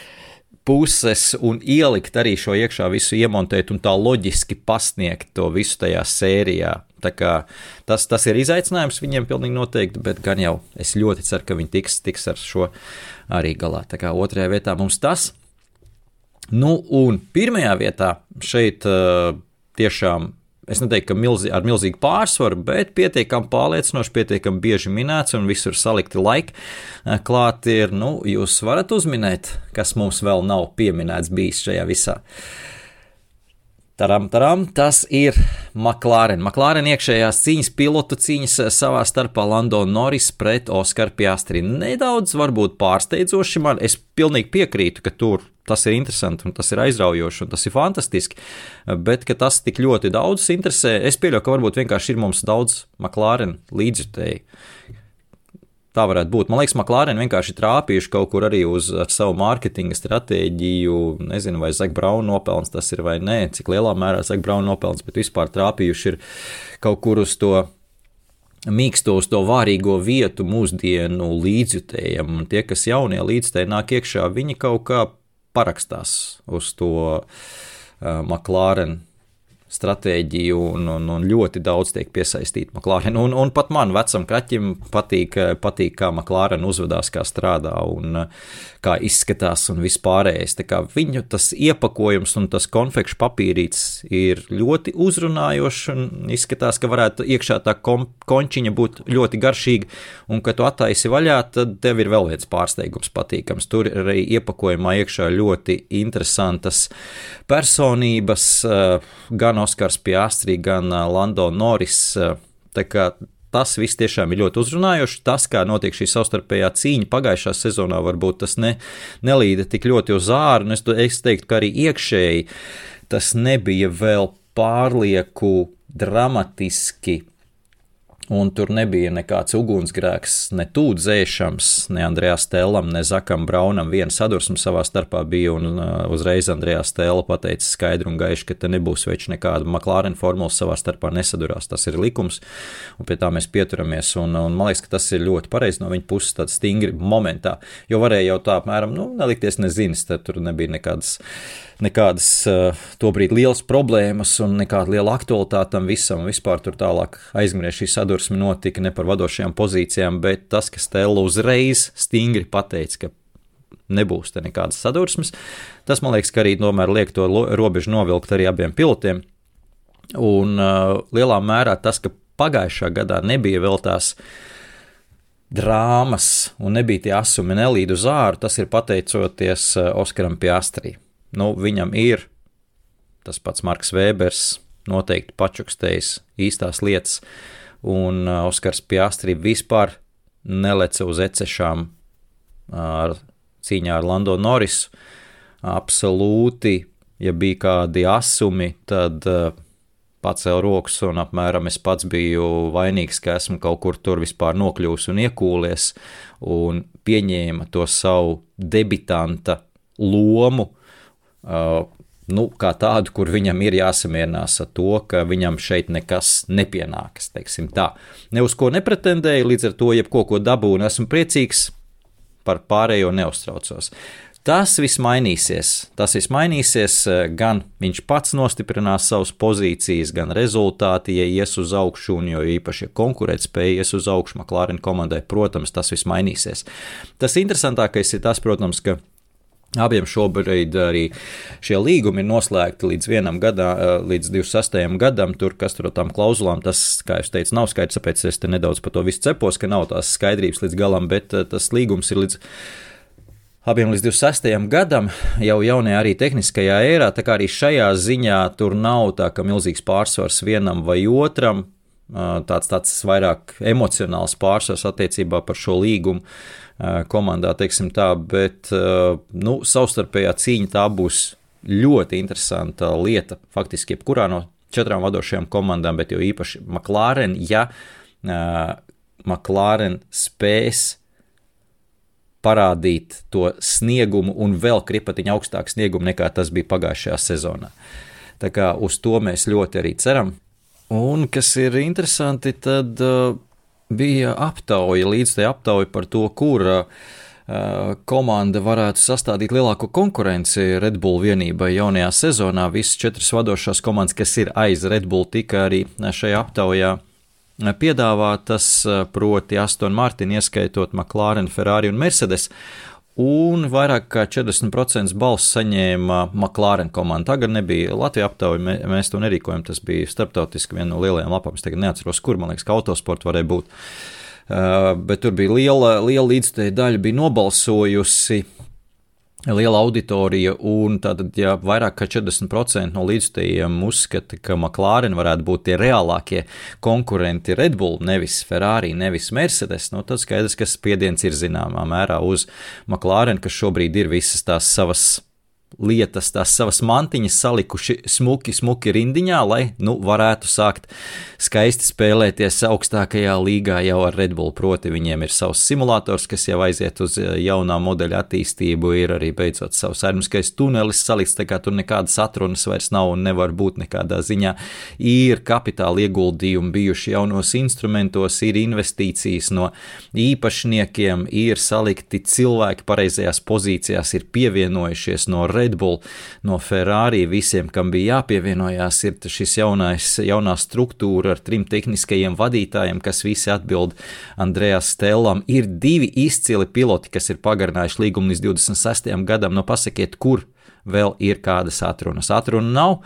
Speaker 2: puses un ielikt arī šo iekšā visu iemontēt un tā loģiski pasniegt to visu tajā sērijā. Tas, tas ir izaicinājums viņiem pilnīgi noteikti, bet gan jau es ļoti ceru, ka viņi tiks, tiks ar šo arī galā. Tā kā otrajā vietā mums tas. Nu, un pirmajā vietā šeit uh, tiešām es neteiktu, ka milzi, ar milzīgu pārsvaru, bet pietiekami pārliecinoši, pietiekami bieži minēts un visur salikti laiki. Eh, klāt ir, nu, jūs varat uzminēt, kas mums vēl nav pieminēts bijis šajā visā. Taram, taram, tas ir McLaren. McLaren iekšējās cīņas, pilotu cīņas eh, savā starpā Lando Norris pret Oskaru Piastri. Nedaudz varbūt pārsteidzoši man, es pilnīgi piekrītu, ka tur tas ir interesanti un tas ir aizraujoši un tas ir fantastiski, bet ka tas tik ļoti daudz interesē, es pieļauju, ka varbūt vienkārši ir mums daudz McLaren līdzjutēji. Tā varētu būt. Man liekas, McLaren vienkārši trāpījuši kaut kur arī uz savu mārketinga stratēģiju. Nezinu, vai Zack Brown nopelns tas ir vai nē, cik lielā mērā Zack Brown nopelns, bet vispār trāpījuši ir kaut kur uz to mīksto uz to vārīgo vietu mūsdienu līdzjutējiem. Un tie, kas jaunie līdzjutēji nāk iekšā, viņi kaut kā parakstās uz to uh, McLaren stratēģiju, un, un, un ļoti daudz tiek piesaistīta McLaren. Un, un pat man, vecam kraķim, patīk, patīk kā McLaren uzvedās, kā strādā un kā izskatās un vispārējais. Viņu tas iepakojums un tas konfekšu papīrīts ir ļoti uzrunājošs un izskatās, ka varētu iekšā tā končiņa būt ļoti garšīga, un kad tu attaisi vaļā, tad tev ir vēl viens pārsteigums patīkams. Tur ir arī iepakojumā iekšā ļoti interesantas personības, gan gan Oskars Piastri, gan Lando Norris. Tas viss tiešām ir ļoti uzrunājoši. Tas, kā notiek šī savstarpējā cīņa pagājušā sezonā, varbūt tas ne, nelīda tik ļoti uz āru. Es, es teiktu, ka arī iekšēji tas nebija vēl pārlieku dramatiski un tur nebija nekāds ugunsgrēks, ne tūdzēšams, ne Andrejā Stēlam, ne Zakam Braunam. Viena sadursme savā starpā bija, un uh, uzreiz Andrejā Stēla pateica skaidri un gaiši, ka te nebūs veids nekāda McLaren formula savā starpā nesadurās. Tas ir likums, un pie tā mēs pieturamies, un, un man liekas, ka tas ir ļoti pareizi no viņa puses, tāds stingri momentā, jo varēja jau tā apmēram, nu, nelikties nezinis, tad tur nebija nekādas nekādas uh, tobrīd lielas problēmas un nekāda liela aktualitāte tam visam. Vispār tur tālāk aizmirst šī sadursme notika ne par vadošajām pozīcijām, bet tas, ka Stela uzreiz stingri pateica, ka nebūs te nekādas sadursmes, tas man liekas, ka arī tomēr liek to robežu novilkt arī abiem pilotiem. Un uh, lielā mērā tas, ka pagājušā gadā nebija vēl tās drāmas un nebija tie asumi nelīdu uz āru, tas ir pateicoties Oskaram Piastrī nu, viņam ir tas pats Marks Vēbers, noteikti pačukstējis īstās lietas, un uh, Oskars Piastri vispār neleca uz ecešām ar cīņā ar Lando Norrisu. Absolūti, ja bija kādi asumi, tad uh, pacēla rokas un apmēram es pats biju vainīgs, ka esmu kaut kur tur vispār nokļuvis un iekūlies, un pieņēma to savu debitanta lomu Uh, nu, kā tādu, kur viņam ir jāsamierinās ar to, ka viņam šeit nekas nepienākas. Ne uz ko nepretendēju, līdz ar to jebko, ko dabūju, un esmu priecīgs par pārējo neuztraucos. Tas viss mainīsies. Tas viss mainīsies, uh, gan viņš pats nostiprinās savas pozīcijas, gan rezultāti, ja ies uz augšu, un jo īpaši ja konkurētspēja ies uz augšu, McLaren komandai, protams, tas viss mainīsies. Tas interesantākais ir tas, protams, ka Abiem šobrīd arī šie līgumi ir noslēgti līdz vienam gadam, eh, līdz 26. gadam. Tur, kas tur ar tām klauzulām, tas, kā jau teicu, nav skaidrs, tāpēc es te nedaudz par to visu cepos, ka nav tās skaidrības līdz galam, bet eh, tas līgums ir līdz abiem līdz 26. gadam, jau jaunajā arī tehniskajā ērā. Tā kā arī šajā ziņā tur nav tā, ka milzīgs pārsvars vienam vai otram, tāds, tāds vairāk emocionāls pārsvars attiecībā par šo līgumu komandā, teiksim tā, bet nu, savstarpējā cīņa tā būs ļoti interesanta lieta faktiski jebkurā no četrām vadošajām komandām, bet jo īpaši McLaren, ja McLaren spēs parādīt to sniegumu un vēl kripatiņu augstāku sniegumu nekā tas bija pagājušajā sezonā. Tā kā uz to mēs ļoti arī ceram. Un kas ir interesanti, tad uh, bija aptauja, līdz tai aptauja par to, kura uh, komanda varētu sastādīt lielāko konkurenci Red Bull vienībai jaunajā sezonā. Visas četras vadošās komandas, kas ir aiz Red Bull, tika arī šajā aptaujā piedāvātas, proti Aston Martin, ieskaitot McLaren, Ferrari un Mercedes un vairāk kā 40% balsu saņēma McLaren komanda. Tagad nebija Latvijas aptauja, mē, mēs to nerīkojam. Tas bija starptautiski viena no lielajām lapām. Es tagad neatceros, kur man liekas, ka autosports varēja būt. Uh, bet tur bija liela, liela līdzstēja daļa, bija nobalsojusi liela auditorija, un tātad, ja vairāk kā 40% no līdzstājiem uzskata, ka McLaren varētu būt tie reālākie konkurenti Red Bull, nevis Ferrari, nevis Mercedes, nu, tad skaidrs, ka spiediens ir zināmā mērā uz McLaren, kas šobrīd ir visas tās savas lietas, tās savas mantiņas salikuši smuki, smuki rindiņā, lai nu, varētu sākt skaisti spēlēties augstākajā līgā jau ar Red Bull. Proti, viņiem ir savs simulators, kas jau aiziet uz jaunā modeļa attīstību, ir arī beidzot savs aeramiskais tunelis salikts, tā kā tur nekādas atrunas vairs nav un nevar būt nekādā ziņā. Ir kapitāla ieguldījumi bijuši jaunos instrumentos, ir investīcijas no īpašniekiem, ir salikti cilvēki pareizajās pozīcijās, ir pievienojušies no Red Bull, no Ferrari, visiem, kam bija jāpievienojās, ir šis jaunais, jaunā struktūra ar trim tehniskajiem vadītājiem, kas visi atbild Andrejas Stellam. Ir divi izcili piloti, kas ir pagarinājuši līgumu līdz 26. gadam. Nu, pasakiet, kur vēl ir kādas atrunas? Atruna nav.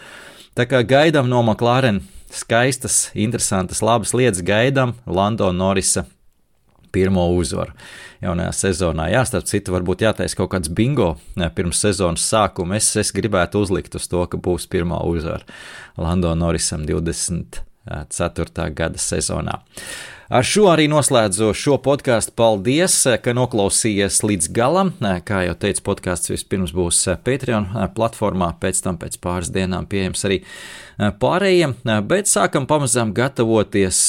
Speaker 2: Tā kā gaidām no McLaren skaistas, interesantas, labas lietas, gaidām Lando Norisa pirmo uzvaru jaunajā sezonā. Jā, starp citu, varbūt jātaisa kaut kāds bingo pirms sezonas sākuma. Es, es gribētu uzlikt uz to, ka būs pirmā uzvara Lando Norisam 24. gada sezonā. Ar šo arī noslēdzu šo podkāstu. Paldies, ka noklausījāties līdz galam. Kā jau teicu, podkāsts vispirms būs Patreon platformā, pēc tam pēc pāris dienām pieejams arī pārējiem. Bet sākam pamazām gatavoties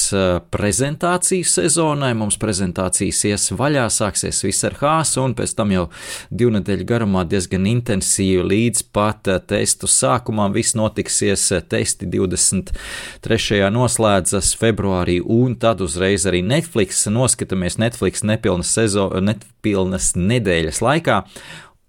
Speaker 2: prezentāciju sezonai. Mums prezentācijas ies vaļā, sāksies viss ar hāsu, un pēc tam jau divu nedēļu garumā diezgan intensīvi līdz pat testu sākumam. Viss notiksies testi 23. noslēdzas februārī, un tad uzreiz arī Netflix. Noskatāmies Netflix nepilnas, sezo, nepilnas nedēļas laikā,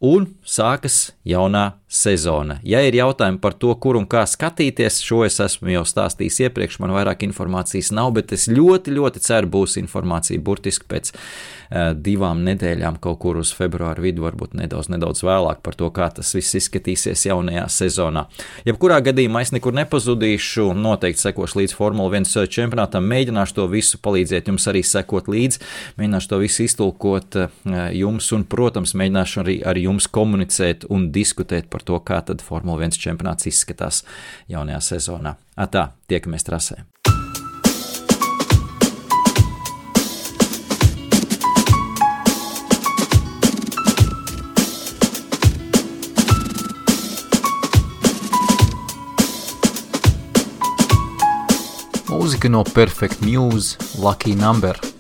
Speaker 2: un sākas jaunā sezona. Ja ir jautājumi par to, kur un kā skatīties, šo es esmu jau stāstījis iepriekš, man vairāk informācijas nav, bet es ļoti, ļoti ceru, būs informācija burtiski pēc uh, divām nedēļām, kaut kur uz februāra vidu, varbūt nedaudz, nedaudz vēlāk par to, kā tas viss izskatīsies jaunajā sezonā. Jebkurā gadījumā es nekur nepazudīšu, noteikti sekošu līdz Formula 1 čempionātam, mēģināšu to visu palīdzēt jums arī sekot līdzi, mēģināšu to visu iztulkot uh, jums un, protams, mēģināšu arī ar jums komunicēt un diskutēt par to, kā tad Formula 1 čempionāts izskatās jaunajā sezonā. Atā, tiekamies trasē!
Speaker 1: Mūzika no Perfect Muse, Lucky Number